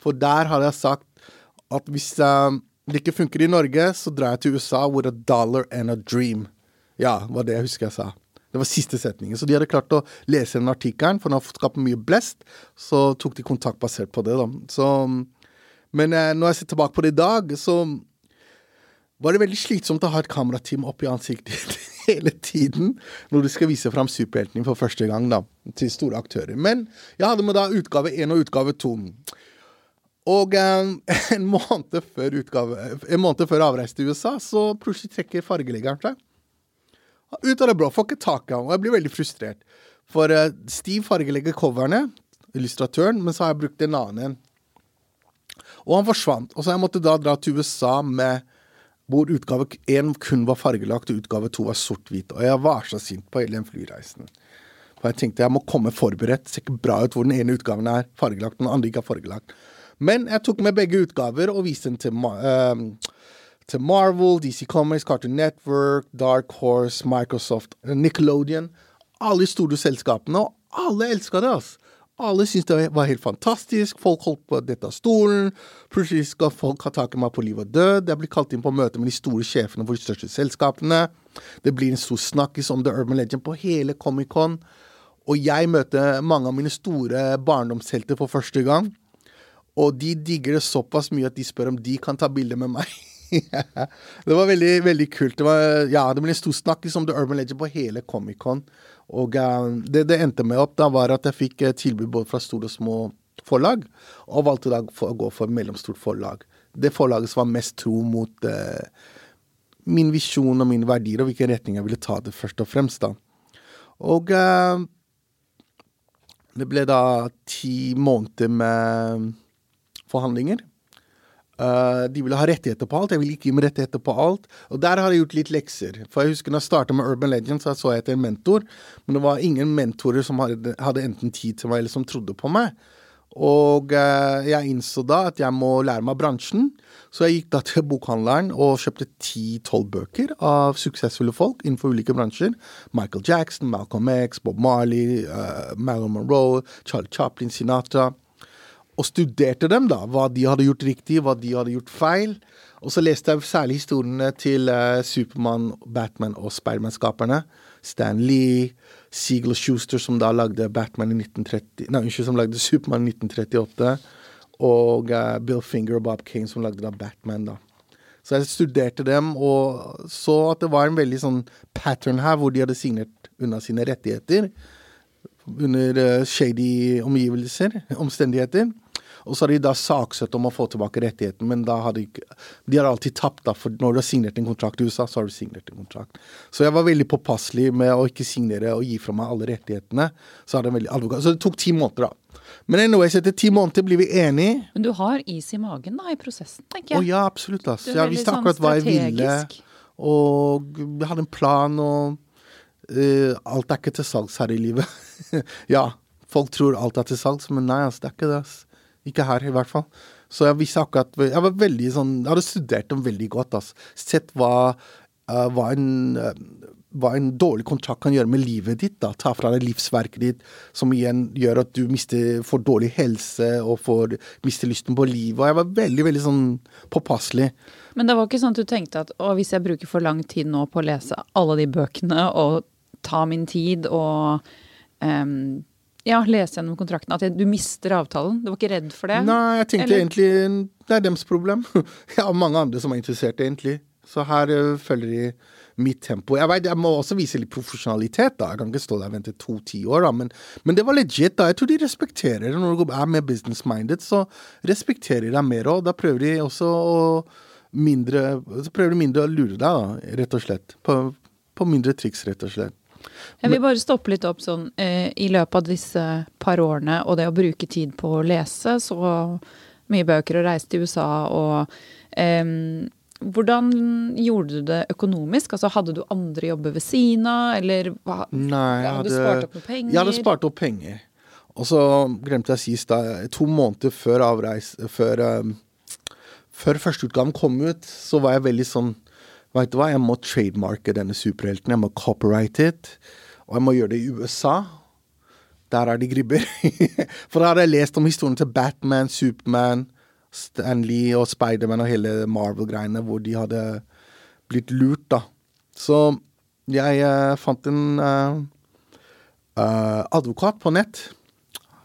For der hadde jeg sagt at hvis eh, det ikke funker i Norge, så drar jeg til USA with a dollar and a dream. Ja, var det jeg husker jeg sa. Det var siste setningen. Så de hadde klart å lese den artikkelen, for den har skapt mye blest. Så tok de kontakt basert på det, da. Så, men eh, når jeg ser tilbake på det i dag, så var det veldig slitsomt å ha et kamerateam oppi ansiktet hele tiden når du skal vise fram superhelten for første gang da, til store aktører. Men jeg hadde med da utgave én og utgave to. Og um, en, måned før utgave, en måned før avreise til USA, så plutselig trekker fargeleggeren seg. Ut av det blå. Får ikke tak i ham. Og jeg blir veldig frustrert. For uh, Steve fargelegger coverne, illustratøren, men så har jeg brukt en annen en. Og han forsvant. Og så jeg måtte da dra til USA med hvor utgave én kun var fargelagt, og utgave to var sort-hvit. Og jeg var så sint på hele den flyreisen. For jeg tenkte jeg må komme forberedt. Det ser ikke bra ut hvor den ene utgaven er fargelagt, den andre ikke er fargelagt. Men jeg tok med begge utgaver og viste den til, ehm, til Marvel, DC Comics, Cartoon Network, Dark Horse, Microsoft, Nickelodeon. Alle de store selskapene, og alle elska det. altså. Alle syntes det var helt fantastisk. Folk holdt på å dette av stolen. Plutselig skal folk ha tak i meg på liv og død. Jeg blir kalt inn på møte med de store sjefene for de største selskapene. Det blir en stor snakkis om The Urban Legend på hele Comic-Con. Og jeg møter mange av mine store barndomshelter for første gang. Og de digger det såpass mye at de spør om de kan ta bilde med meg. det var veldig, veldig kult. Det, var, ja, det ble en stor snakkis om The Urban Legend på hele Comic-Con. Og uh, det det endte med opp, da var at jeg fikk uh, tilbud både fra store og små forlag, og valgte da for, å gå for mellomstort forlag. Det forlaget som var mest tro mot uh, min visjon og mine verdier, og hvilken retning jeg ville ta det, først og fremst. da. Og det ble da ti måneder med forhandlinger. Uh, de ville ha rettigheter på alt. Jeg ville ikke gi meg rettigheter på alt. Og der har jeg gjort litt lekser. For jeg husker når jeg starta med Urban Legends, så jeg etter en mentor. Men det var ingen mentorer som hadde, hadde enten tid til meg, eller som trodde på meg. Og uh, jeg innså da at jeg må lære meg bransjen. Så jeg gikk da til bokhandleren og kjøpte ti-tolv bøker av suksessfulle folk innenfor ulike bransjer. Michael Jackson, Malcolm X, Bob Marley, uh, Marilyn Monroe, Charlie Chaplin, Sinatra og studerte dem, da. Hva de hadde gjort riktig, hva de hadde gjort feil. Og så leste jeg særlig historiene til uh, Supermann, Batman og Spiderman-skaperne. Stan Lee, Siegel Schuster, som da lagde Batman i 1930 Nei, unnskyld, som lagde Supermann i 1938. Og uh, Bill Finger og Bob Kane, som lagde da Batman, da. Så jeg studerte dem, og så at det var en veldig sånn pattern her, hvor de hadde signert unna sine rettigheter. Under uh, shady omgivelser, omstendigheter. Og så har de da saksøkt om å få tilbake rettigheten, men da har de De har alltid tapt, da, for når du har signert en kontrakt i USA, så har du signert en kontrakt. Så jeg var veldig påpasselig med å ikke signere og gi fra meg alle rettighetene. Så, veldig advokat. så det tok ti måneder, da. Men anyways, etter ti måneder blir vi enige. Men du har is i magen da, i prosessen, tenker jeg. Å ja, absolutt. ass. Jeg visste sånn akkurat hva jeg ville. Og jeg hadde en plan, og uh, alt er ikke til salgs her i livet. ja, folk tror alt er til salgs, men nei, ass, det er ikke det. ass. Ikke her, i hvert fall. Så jeg visste akkurat Jeg var veldig sånn Jeg hadde studert dem veldig godt, altså. Sett hva, uh, hva, en, uh, hva en dårlig kontrakt kan gjøre med livet ditt. da, Ta fra deg livsverket ditt, som igjen gjør at du mister, får dårlig helse og får, mister lysten på livet. Og jeg var veldig, veldig sånn påpasselig. Men det var ikke sånn at du tenkte at å, hvis jeg bruker for lang tid nå på å lese alle de bøkene og ta min tid og um, ja, lese gjennom kontrakten. At du mister avtalen. Du var ikke redd for det? Nei, jeg tenkte Eller? egentlig det er deres problem. Jeg har mange andre som er interessert, egentlig. Så her uh, følger de mitt tempo. Jeg, vet, jeg må også vise litt profesjonalitet, da. Jeg kan ikke stå der og vente to-ti år, da. Men, men, det var legit, da. Jeg tror de respekterer det. Når du er mer business-minded, så respekterer de mer òg. Da prøver de også å mindre Så prøver de mindre å lure deg, da, rett og slett. På, på mindre triks, rett og slett. Jeg vil bare stoppe litt opp sånn eh, i løpet av disse par årene og det å bruke tid på å lese så mye bøker og reise til USA og eh, hvordan gjorde du det økonomisk? Altså, hadde du andre jobber ved siden av, eller hva, Nei, jeg hadde, du spart opp noe penger? Jeg hadde spart opp penger. Og så glemte jeg sist, da, to måneder før avreise Før, um, før førsteutgaven kom ut, så var jeg veldig sånn Vet du hva, jeg må trademarke denne superhelten. Jeg må copyright it. Og jeg må gjøre det i USA. Der er de gribber. For da hadde jeg lest om historien til Batman, Superman, Stanley og Spiderman og hele Marvel-greiene, hvor de hadde blitt lurt, da. Så jeg uh, fant en uh, advokat på nett.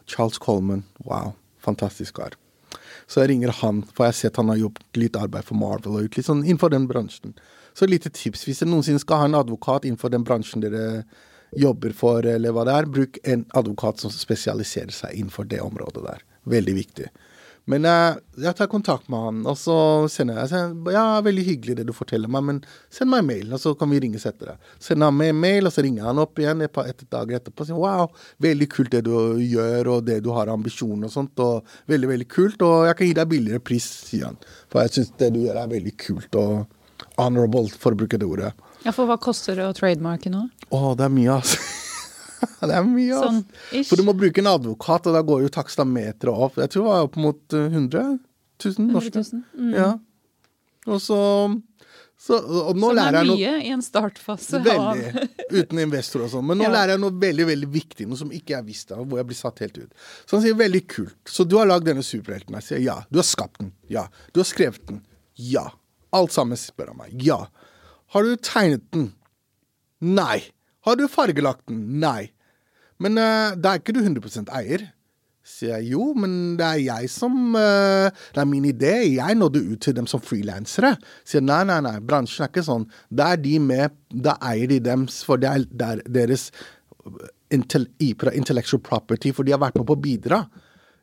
Charles Coleman. Wow. Fantastisk kar. Så jeg ringer han, for jeg har sett han har gjort litt arbeid for Marvel og litt sånn innenfor den bransjen. Så et lite tips hvis dere noensinne skal ha en advokat innenfor den bransjen dere jobber for, eller hva det er, bruk en advokat som spesialiserer seg innenfor det området der. Veldig viktig. Men uh, jeg tar kontakt med han, og så sender jeg jeg Ja, veldig hyggelig det du forteller meg, men send meg en mail, og så kan vi ringes etter det. Sender han meg en mail, og så ringer han opp igjen et par et dager etterpå og sier wow, veldig kult det du gjør, og det du har ambisjoner og sånt, og veldig, veldig kult, og jeg kan gi deg billigere pris, sier han. For jeg syns det du gjør er veldig kult og honorable, for å bruke det ordet. Ja, For hva koster det å trademarke nå? Å, det er mye, altså. det er mye, altså. Sånn, For du må bruke en advokat, og da går jo takstameteret opp. Jeg tror det var opp mot 100 000 norske. Mm. Ja. Og så, så og nå Som er mye i en startfase. Veldig. Uten investor og sånn. Men nå ja. lærer jeg noe veldig veldig viktig, noe som ikke jeg visste, hvor jeg blir satt helt ut. Så han sier veldig kult. Så du har lagd denne superhelten? Jeg sier ja. Du har skapt den? Ja. Du har skrevet den? Ja. Alt sammen spør han meg. Ja. Har du tegnet den? Nei. Har du fargelagt den? Nei. Men uh, da er ikke du 100 eier. Sier jeg jo, men det er jeg som uh, Det er min idé. Jeg nådde ut til dem som frilansere. Sier nei, nei, nei, bransjen er ikke sånn. Da er de med, da eier de dems, for det er, det er deres intellectual property, for de har vært med på å bidra.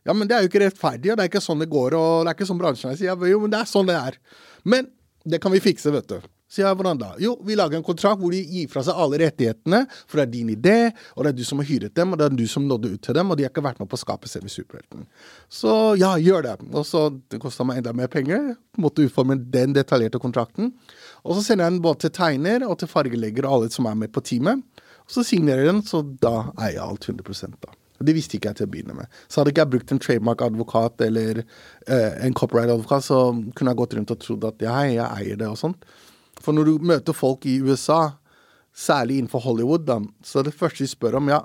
Ja, men det er jo ikke rettferdig, og det er ikke sånn det går, og det er ikke sånn bransjen er. Sier jo, men det er sånn det er. Men det kan vi fikse, vet du. Sier jeg, hvordan da? Jo, vi lager en kontrakt hvor de gir fra seg alle rettighetene, for det er din idé, og det er du som har hyret dem, og det er du som nådde ut til dem, og de har ikke vært med på å skape selve superhelten. Så ja, gjør det. Og så det kosta meg enda mer penger. Måtte utforme den detaljerte kontrakten. Og så sender jeg den både til tegner og til fargelegger og alle som er med på teamet. Og så signerer jeg den, så da eier jeg alt 100 da. Det visste ikke jeg til å begynne med. Så hadde ikke jeg brukt en trademark-advokat eller eh, en copyright-advokat, så kunne jeg gått rundt og trodd at ja, jeg eier det og sånt. For når du møter folk i USA, særlig innenfor Hollywood, da, så er det første de spør om ja,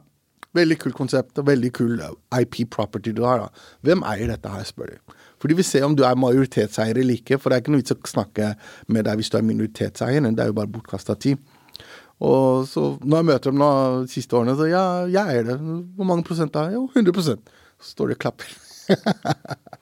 veldig kult konsept og veldig kul IP property du har. da. Hvem eier dette her, spør de. For de vil se om du er majoritetseier eller ikke, for det er ikke noe vits å snakke med deg hvis du er minoritetseier, det er jo bare bortkasta tid. Og så når jeg møter dem nå de siste årene, så ja, jeg eier det. Hvor mange prosent da? Jo, 100 Så står de og klapper.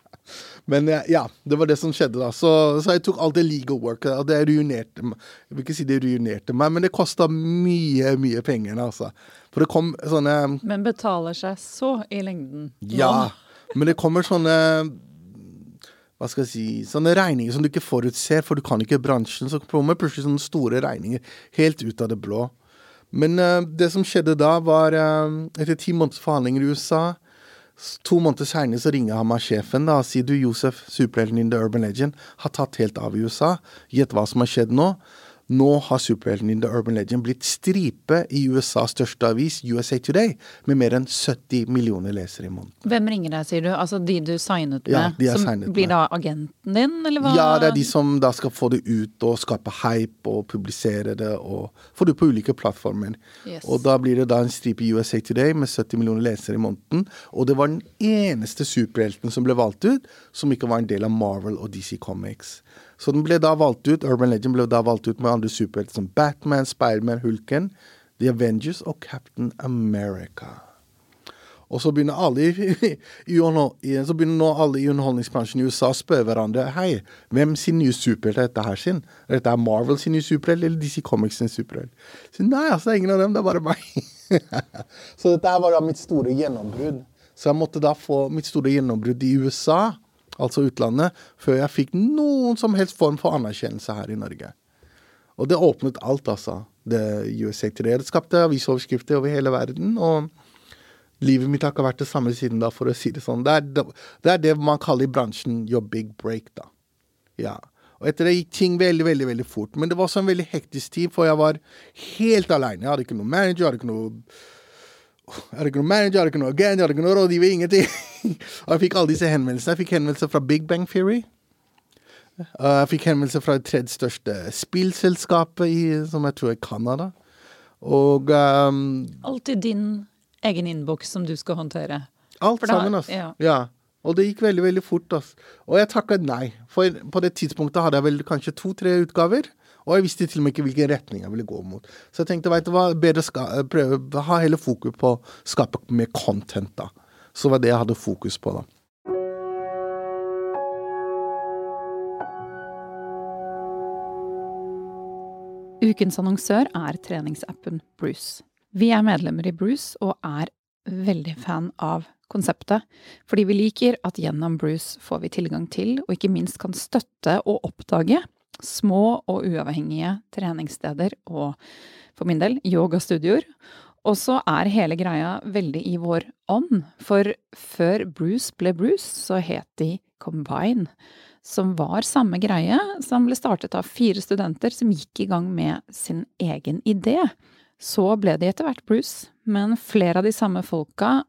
Men ja, det var det som skjedde, da. Så, så jeg tok alt det legal work, og det ruinerte meg. Jeg vil ikke si det ruinerte meg, men det kosta mye, mye penger, altså. For det kom sånne Men betaler seg så i lengden? Ja. Men det kommer sånne hva skal jeg si, sånne regninger som du ikke forutser, for du kan ikke bransjen. Så kommer plutselig sånne store regninger helt ut av det blå. Men uh, det som skjedde da, var uh, etter ti måneders forhandlinger i USA To måneder seinere så ringer han meg sjefen da, og sier du Josef, superhelten in The Urban Legend, har tatt helt av i USA. Gjett hva som har skjedd nå. Nå har superhelten in The Urban Legend blitt stripe i USAs største avis, USA Today, med mer enn 70 millioner lesere i måneden. Hvem ringer deg, sier du? Altså de du signet med? Ja, de er som signet blir med. da agenten din, eller hva? Ja, det er de som da skal få det ut og skape hype og publisere det og få det på ulike plattformer. Yes. Og da blir det da en stripe i USA Today med 70 millioner lesere i måneden. Og det var den eneste superhelten som ble valgt ut, som ikke var en del av Marvel og DC Comics. Så den ble da valgt ut, Urban Legend ble da valgt ut med andre superhelter som Batman, Spiderman, Hulken, The Avengers og Captain America. Og så begynner alle i, i, så begynner nå alle i underholdningsbransjen i USA å spørre hverandre Hei, hvem sin nye superhelt er dette her sin? Er dette Marvel sin nye superhelt, eller DC Comics sin superhelt? Så nei, altså, ingen av dem. Det er bare meg. så dette her var da mitt store gjennombrudd. Så jeg måtte da få mitt store gjennombrudd i USA altså utlandet, før jeg fikk noen som helst form for anerkjennelse her i Norge. Og det åpnet alt, altså. Det USA Today skapte avisoverskrifter over hele verden. og Livet mitt har ikke vært det samme siden da, for å si det sånn. Det er det, det, er det man kaller i bransjen your big break, da. Ja. Og etter det gikk ting veldig, veldig veldig fort. Men det var også en veldig hektisk tid, for jeg var helt aleine. Jeg hadde ikke noe manager, jeg hadde ikke noe jeg det ikke noe manager, er det ikke noe agent, er det ikke noe rådgiver, ingenting. og jeg fikk alle disse henvendelsene. Jeg fikk henvendelser fra Big Bang Theory. Jeg fikk henvendelser fra det tredje største spillselskapet, i, som jeg tror er Canada. Og um, Alltid din egen innboks som du skal håndtere. Alt da- sammen, altså. ja. Ja. Og det gikk veldig, veldig fort, altså. Og jeg takka nei. For på det tidspunktet hadde jeg vel kanskje to-tre utgaver. Og jeg visste til og med ikke hvilken retning jeg ville gå mot. Så jeg tenkte, veit du hva, bedre ska prøve ha hele fokus på å skape mer content, da. Så var det jeg hadde fokus på, da. Ukens annonsør er treningsappen Bruce. Vi er medlemmer i Bruce og er veldig fan av konseptet, fordi vi liker at gjennom Bruce får vi tilgang til, og ikke minst kan støtte og oppdage, små og uavhengige treningssteder og, for min del, yogastudioer. Og så er hele greia veldig i vår ånd, for før Bruce ble Bruce, så het de Combine som var samme greie, som ble startet av fire studenter som gikk i gang med sin egen idé. Så ble de etter hvert Bruce, men flere av de samme folka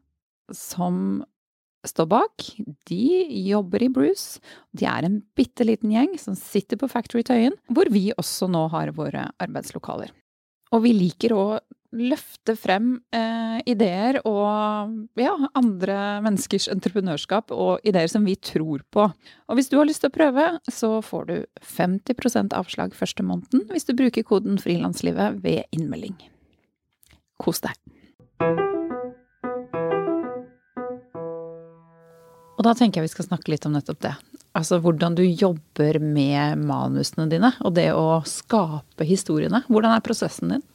som står bak, de jobber i Bruce. De er en bitte liten gjeng som sitter på Factory Tøyen, hvor vi også nå har våre arbeidslokaler. Og vi liker å løfte frem eh, ideer og ja, andre menneskers entreprenørskap og ideer som vi tror på. Og hvis du har lyst til å prøve, så får du 50% avslag første måneden hvis du bruker koden frilanslivet ved innmelding. Kos deg. Og da tenker jeg vi skal snakke litt om nettopp det. Altså hvordan du jobber med manusene dine, og det å skape historiene. Hvordan er prosessen din?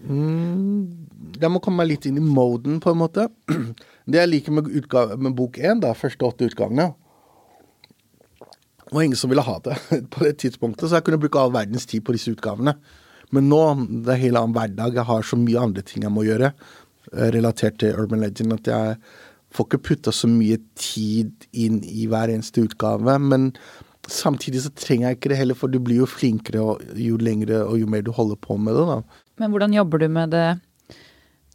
Mm, jeg må komme meg litt inn i moden, på en måte. Det jeg liker med, utgave, med bok én, da, første åtte utgangene Det var ingen som ville ha det på det tidspunktet, så jeg kunne bruke all verdens tid på disse utgavene. Men nå, det er hele annen hverdag, jeg har så mye andre ting jeg må gjøre eh, relatert til Urban Legend, at jeg får ikke putta så mye tid inn i hver eneste utgave. Men samtidig så trenger jeg ikke det heller, for du blir jo flinkere jo lengre og jo mer du holder på med det. da. Men hvordan jobber du med det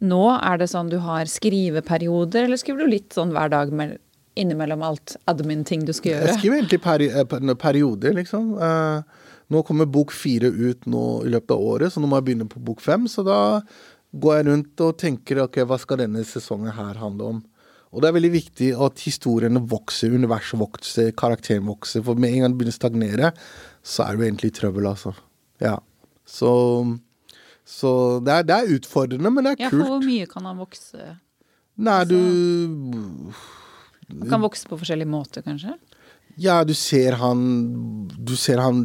nå? Er det sånn du har skriveperioder, eller skriver du litt sånn hver dag med, innimellom alt admin-ting du skal gjøre? Jeg skriver egentlig peri eh, perioder, liksom. Uh, nå kommer bok fire ut nå i løpet av året, så nå må jeg begynne på bok fem. Så da går jeg rundt og tenker ok, hva skal denne sesongen her handle om? Og det er veldig viktig at historiene vokser, universet vokser, karakteren vokser. For med en gang det begynner å stagnere, så er du egentlig i trøbbel, altså. Ja. Så så det er, det er, utfordrende, men det er ja, kult. Ja, hvor mye kan han vokse? Nei, du Han kan vokse på forskjellige måter, kanskje? Ja, du ser han Du ser han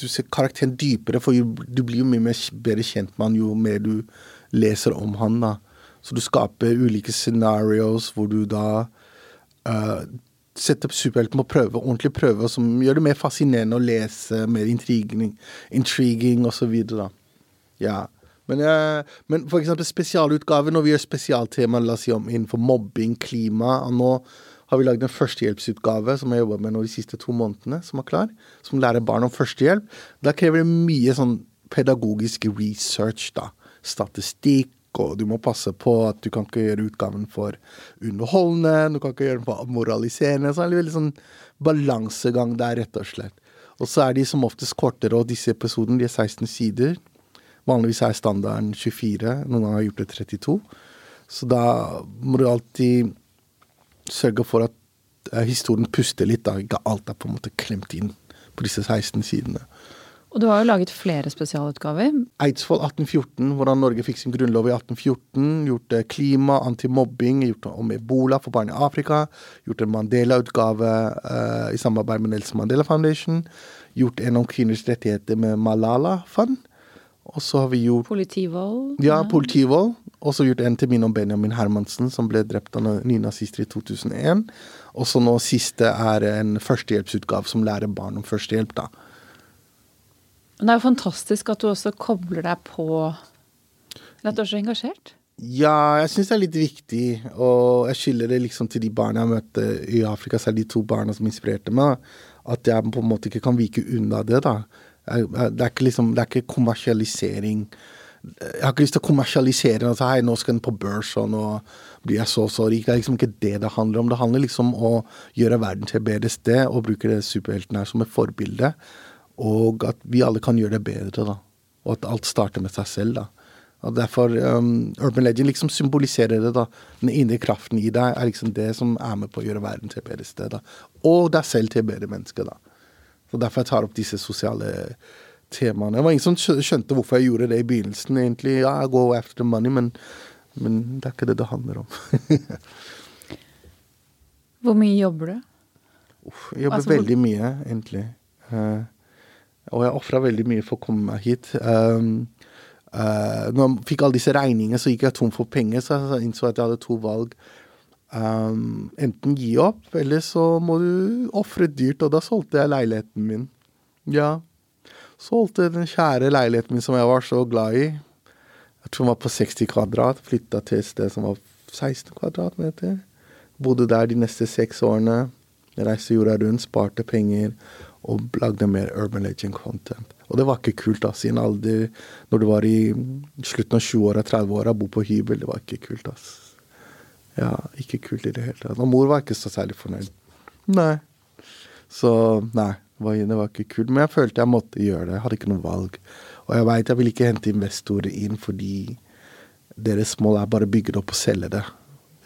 Du ser karakteren dypere, for du blir jo mye mer, bedre kjent med han jo mer du leser om han, da. Så du skaper ulike scenarios hvor du da uh, setter superhelten på prøve, ordentlig prøve, som gjør det mer fascinerende å lese, mer intriguing, intriguing osv. Ja. Men, uh, men for eksempel spesialutgaver, når vi gjør spesialtema la oss si om innenfor mobbing, klima og Nå har vi lagd en førstehjelpsutgave som jeg jobba med nå de siste to månedene, som er klar. Som lærer barn om førstehjelp. Da krever det mye sånn pedagogisk research, da. Statistikk, og du må passe på at du kan ikke gjøre utgaven for underholdende, du kan ikke gjøre den for moraliserende. Så er det veldig sånn balansegang der, rett og slett. Og så er de som oftest kortere, og disse episodene de er 16 sider. Vanligvis er standarden 24, noen har gjort det 32. Så da må du alltid sørge for at uh, historien puster litt, da. Ikke alt er på en måte klemt inn på disse 16 sidene. Og du har jo laget flere spesialutgaver. Eidsvoll 1814, hvordan Norge fikk sin grunnlov i 1814. Gjort klima, antimobbing, gjort om ebola for barn i Afrika. Gjort en Mandela-utgave uh, i samarbeid med Nelson Mandela Foundation. Gjort en om kvinners rettigheter med Malala Fund. Og så har vi gjort Politivold? Ja, politivold. Og så gjort en til min om Benjamin Hermansen, som ble drept av nynazister i 2001. Og så nå siste er en førstehjelpsutgave som lærer barn om førstehjelp, da. Det er jo fantastisk at du også kobler deg på At du er så engasjert. Ja, jeg syns det er litt viktig, og jeg skylder det liksom til de barna jeg møtte i Afrika, særlig de to barna som inspirerte meg, at jeg på en måte ikke kan vike unna det, da. Det er ikke, liksom, det er ikke kommersialisering. Jeg har ikke lyst til å kommersialisere. Altså, hei, nå skal den på børs, og nå blir jeg så så rik. Det er liksom ikke det det handler om. Det handler liksom om å gjøre verden til et bedre sted, og bruke det superhelten her som et forbilde. Og at vi alle kan gjøre det bedre, da. Og at alt starter med seg selv, da. Og derfor um, Urban Legend liksom symboliserer det, da. Den indre kraften i deg er liksom det som er med på å gjøre verden til et bedre sted, da. Og deg selv til et bedre menneske, da. Så derfor jeg tar opp disse sosiale temaene. Det var ingen som skjønte hvorfor jeg gjorde det i begynnelsen. egentlig. Ja, jeg går after the money, men, men det er ikke det det handler om. Hvor mye jobber du? Uff, jeg jobber altså, veldig mye, egentlig. Uh, og jeg ofra veldig mye for å komme meg hit. Um, uh, når jeg fikk alle disse regningene, så gikk jeg tom for penger, så jeg innså at jeg hadde to valg. Um, enten gi opp, eller så må du ofre dyrt. Og da solgte jeg leiligheten min. Ja. Solgte den kjære leiligheten min som jeg var så glad i. Jeg tror den var på 60 kvadrat. Flytta til et sted som var 16 kvadratmeter. Bodde der de neste seks årene. Reiste jorda rundt, sparte penger og lagde mer Urban Legend content. Og det var ikke kult, da, siden alder Når du var i slutten av 20-åra, 30-åra, bo på hybel, det var ikke kult, ass. Ja, ikke kult i det hele tatt. Og mor var ikke så særlig fornøyd. Nei. Så nei, det var ikke kult. Men jeg følte jeg måtte gjøre det. Jeg hadde ikke noe valg. Og jeg veit jeg vil ikke hente investorer inn fordi deres mål er bare å bygge det opp og selge det.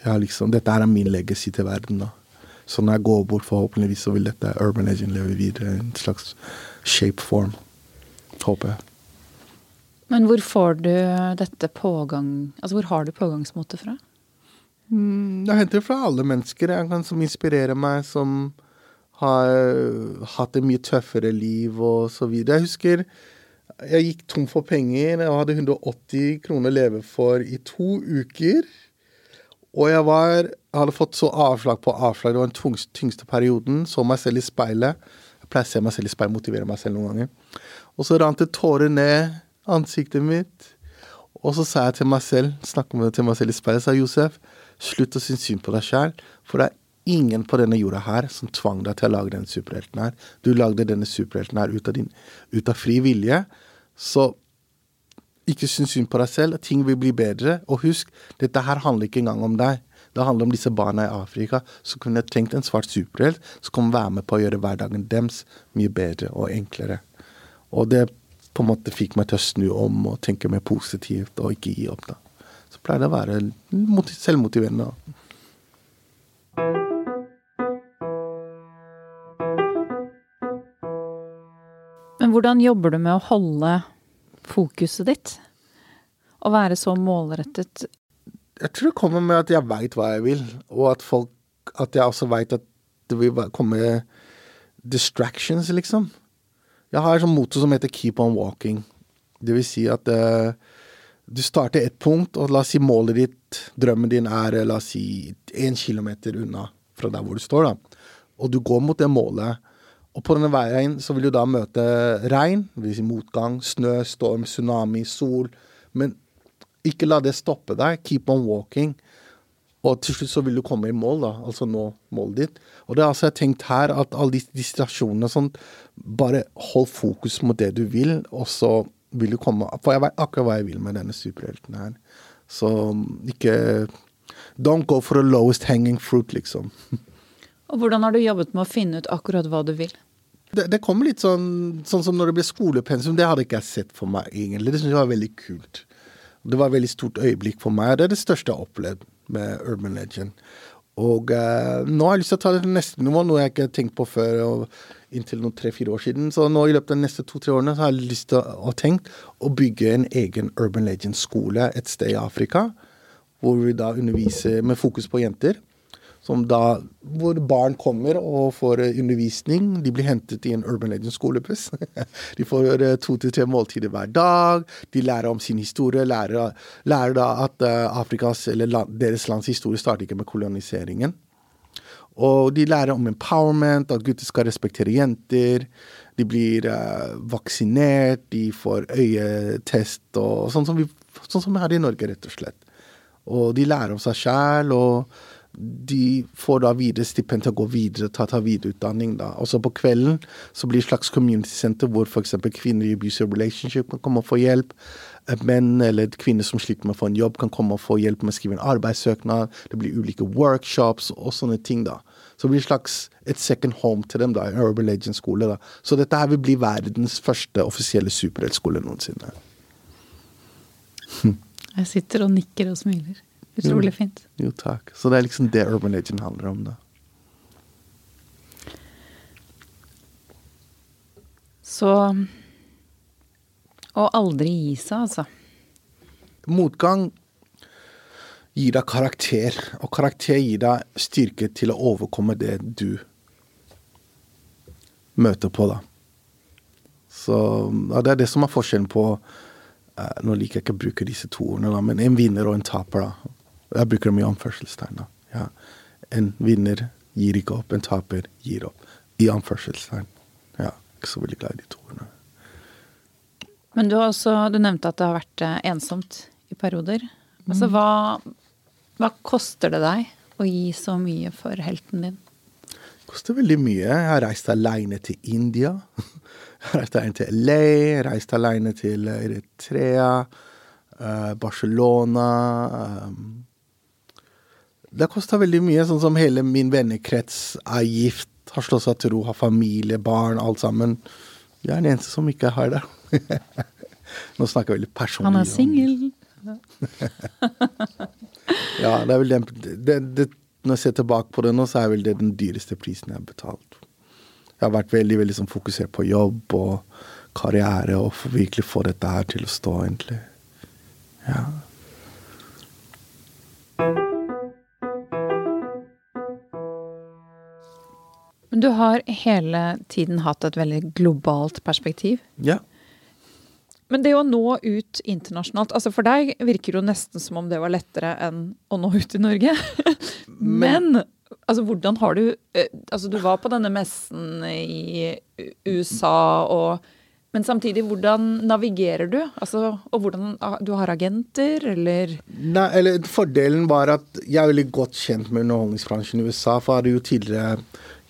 Liksom, dette er min legacy til verden. da. Så når jeg går bort, forhåpentligvis så vil dette Urban Legend leve videre i en slags shape form. Håper jeg. Men hvor får du dette pågang Altså hvor har du pågangsmotet fra? Mm, jeg henter fra alle mennesker jeg kan, som inspirerer meg, som har hatt et mye tøffere liv og så videre. Jeg husker jeg gikk tom for penger. Jeg hadde 180 kroner å leve for i to uker. Og jeg var Jeg hadde fått så avslag på avslag. Det var den tyngste, perioden. Så meg selv i speilet. Jeg pleier å se meg selv i speilet, motivere meg selv noen ganger. Og så rant det tårer ned ansiktet mitt. Og så sa jeg til meg selv, snakket til meg selv i speilet, sa Josef, slutt å synes synd på deg sjæl. For det er ingen på denne jorda her som tvang deg til å lage denne superhelten her. Du lagde denne superhelten her ut av, din, ut av fri vilje. Så ikke syns synd på deg selv. Ting vil bli bedre. Og husk, dette her handler ikke engang om deg. Det handler om disse barna i Afrika som kunne trengt en svart superhelt som kan være med på å gjøre hverdagen deres mye bedre og enklere. Og det på en måte fikk meg til å snu om og tenke mer positivt og ikke gi opp. da. Så pleier det å være selvmotiverende. Men hvordan jobber du med å holde fokuset ditt? Å være så målrettet? Jeg tror det kommer med at jeg veit hva jeg vil, og at folk At jeg også veit at det vil komme distractions, liksom. Jeg har en sånn motor som heter 'keep on walking'. Det vil si at uh, du starter ett punkt, og la oss si målet ditt, drømmen din, er la oss si én kilometer unna fra der hvor du står, da. Og du går mot det målet. Og på denne veien så vil du da møte regn, vil si motgang, snø, storm, tsunami, sol. Men ikke la det stoppe deg. Keep on walking. Og til slutt så vil du komme i mål, da. Altså nå målet ditt. Og det er altså jeg tenkt her, at alle disse distraksjonene og sånt, bare hold fokus mot det du vil, og så vil du komme For jeg vet akkurat hva jeg vil med denne superhelten her. Så ikke Don't go for the lowest hanging fruit, liksom. Og hvordan har du jobbet med å finne ut akkurat hva du vil? Det, det kommer litt sånn, sånn som når det ble skolepensum. Det hadde ikke jeg sett for meg, egentlig. Det syntes jeg var veldig kult. Det var et veldig stort øyeblikk for meg. Det er det største jeg har opplevd med Urban Legend. Og eh, nå har jeg lyst til å ta det til neste nivå, noe jeg ikke har tenkt på før. inntil noen tre-fire år siden. Så nå i løpet av de neste to-tre årene så har jeg lyst til å, og tenkt å bygge en egen Urban Legend-skole et sted i Afrika. Hvor vi da underviser med fokus på jenter. Som da, hvor barn kommer og får undervisning. De blir hentet i en Urban Legends skolebuss De får to til tre måltider hver dag. De lærer om sin historie. Lærer, lærer da at Afrikas, eller deres lands historie starter ikke med koloniseringen. Og de lærer om empowerment, at gutter skal respektere jenter. De blir uh, vaksinert, de får øyetest og sånn som, vi, sånn som vi har i Norge, rett og slett. Og de lærer om seg sjæl, og de får da videre stipend til å gå videre, ta, ta videreutdanning. da. Og så på kvelden så blir det et slags community center hvor f.eks. kvinner i abusive relationship kan komme og få hjelp. Menn eller kvinner som sliter med å få en jobb, kan komme og få hjelp med å skrive en arbeidssøknad. Det blir ulike workshops og sånne ting. da. Så det blir et slags et second home til dem, da, en Urban Legend-skole. da. Så dette her vil bli verdens første offisielle superheltskole noensinne. Jeg sitter og nikker og smiler. Utrolig fint. Jo, takk. Så det er liksom det Urban Legend handler om, da. Så Å aldri gi seg, altså. Motgang gir deg karakter, og karakter gir deg styrke til å overkomme det du møter på, da. Så ja, det er det som er forskjellen på uh, Nå liker jeg ikke å bruke disse to ordene, men en vinner og en taper, da. Jeg bruker dem i anførselstegn. Ja. En vinner gir ikke opp, en taper gir opp. I anførselstegn. Ja, ikke så veldig glad i de to ordene. Men du, har også, du nevnte at det har vært eh, ensomt i perioder. Altså, hva, hva koster det deg å gi så mye for helten din? Det koster veldig mye. Jeg har reist alene til India. Jeg har reist alene til LA, reist alene til Eritrea, uh, Barcelona um, har kosta veldig mye, sånn som hele min vennekrets er gift, har slått seg til ro, har familie, barn, alt sammen. Jeg er den eneste som ikke har det. Nå snakker jeg veldig personlig. Han er singel. ja, det er vel den det, det, Når jeg ser tilbake på det nå, så er vel det den dyreste prisen jeg har betalt. Jeg har vært veldig veldig sånn, fokusert på jobb og karriere og for virkelig få dette her til å stå, egentlig. Ja. Men du har hele tiden hatt et veldig globalt perspektiv. Ja. Men det å nå ut internasjonalt altså For deg virker det jo nesten som om det var lettere enn å nå ut i Norge. Men altså, hvordan har du eh, Altså, du var på denne messen i USA og men samtidig, hvordan navigerer du? Altså, og hvordan ah, Du har agenter, eller? Nei, eller Fordelen var at jeg er veldig godt kjent med underholdningsbransjen i USA. For jeg hadde jo tidligere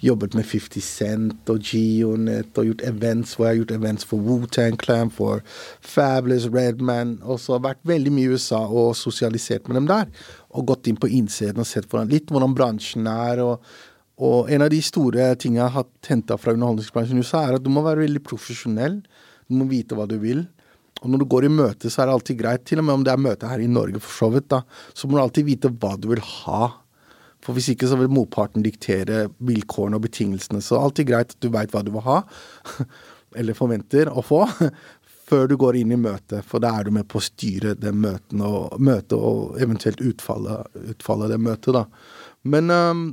jobbet med 50 Cent og Geonet og gjort events hvor jeg har gjort events for Wu-Tang Clan, for Fabulous Redman. Og så har jeg vært veldig mye i USA og sosialisert med dem der. Og gått inn på innsiden og sett hvordan, litt hvordan bransjen er. og og en av de store tingene jeg har henta fra underholdningsbransjen i USA, er at du må være veldig profesjonell. Du må vite hva du vil. Og når du går i møte, så er det alltid greit, til og med om det er møte her i Norge for så vidt, da, så må du alltid vite hva du vil ha. For hvis ikke så vil motparten diktere vilkårene og betingelsene. Så alltid greit at du veit hva du vil ha, eller forventer å få, før du går inn i møtet. For da er du med på å styre det møtet og, møte og eventuelt utfallet, utfallet av det møtet, da. Men um,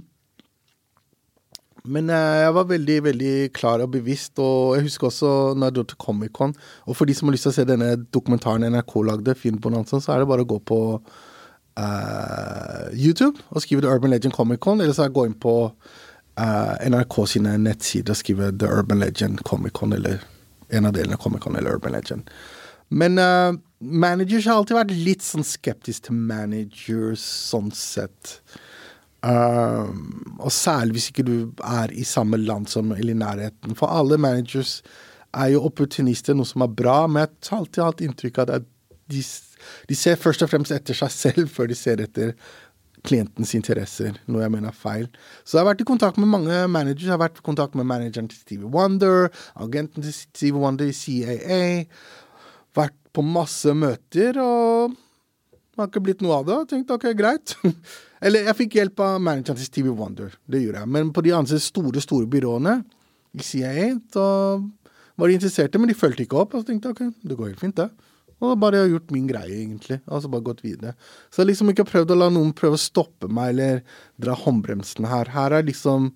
men eh, jeg var veldig veldig klar og bevisst. Og jeg husker også når jeg dro til Comic-Con. Og for de som har lyst til å se denne dokumentaren NRK lagde, Filmbonanza, så er det bare å gå på uh, YouTube og skrive The Urban Legend Comic-Con. Eller så gå inn på uh, NRK sine nettsider og skrive The Urban Legend Comic-Con, eller en av delene av Comic-Con eller Urban Legend. Men uh, managers har alltid vært litt sånn skeptisk til managers sånn sett. Og særlig hvis ikke du er i samme land som eller i nærheten. For alle managers er jo opportunister, noe som er bra, men jeg har alltid hatt inntrykk av at de, de, ser først og fremst etter seg selv før de ser etter klientens interesser, noe jeg mener er feil. Så jeg har vært i kontakt med mange managers. Jeg har vært i kontakt med manageren til Stevie Wonder, agenten til Stevie Wonder i CAA. Vært på masse møter, og det har ikke blitt noe av det. Jeg tenkte ok, greit. Eller jeg fikk hjelp av manageren til Stevie Wonder. Det gjorde jeg. Men på de andre store, store byråene i CIA, så var de interesserte, men de fulgte ikke opp. Og så tenkte jeg ok, det går helt fint, det. Og bare jeg har gjort min greie, egentlig. Altså bare gått videre. Så jeg har liksom ikke prøvd å la noen prøve å stoppe meg eller dra håndbremsen her. Her er liksom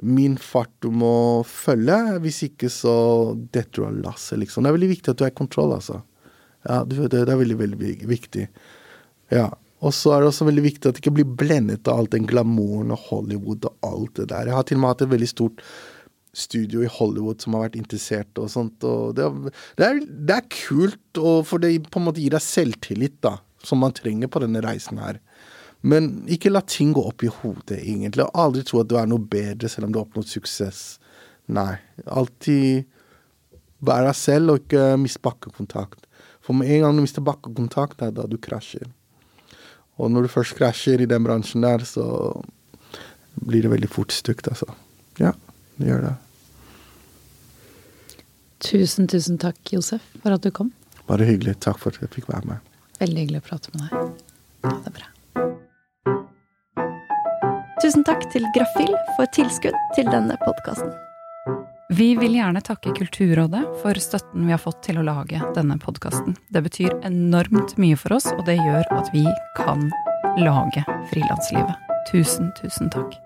min fart du må følge. Hvis ikke så detter du av lasset, liksom. Det er veldig viktig at du i kontroll, altså. Ja, det, det er veldig, veldig viktig. Ja. Og så er det også veldig viktig at det ikke blir blendet av alt den glamouren og Hollywood og alt det der. Jeg har til og med hatt et veldig stort studio i Hollywood som har vært interessert og sånt. Og det, er, det er, kult, for det på en måte gir deg selvtillit, da, som man trenger på denne reisen her. Men ikke la ting gå opp i hodet, egentlig. Og aldri tro at du er noe bedre selv om du har oppnådd suksess. Nei. Alltid vær deg selv, og ikke mist bakkekontakt. For med en gang du mister bakkekontakt, det er da du krasjer. Og når du først krasjer i den bransjen der, så blir det veldig fort stygt, altså. Ja, gjør det. Tusen, tusen takk, Josef, for at du kom. Bare hyggelig. Takk for at jeg fikk være med. Veldig hyggelig å prate med deg. Ha det bra. Tusen takk til Grafil for tilskudd til denne podkasten. Vi vil gjerne takke Kulturrådet for støtten vi har fått til å lage denne podkasten. Det betyr enormt mye for oss, og det gjør at vi kan lage Frilanslivet. Tusen, tusen takk.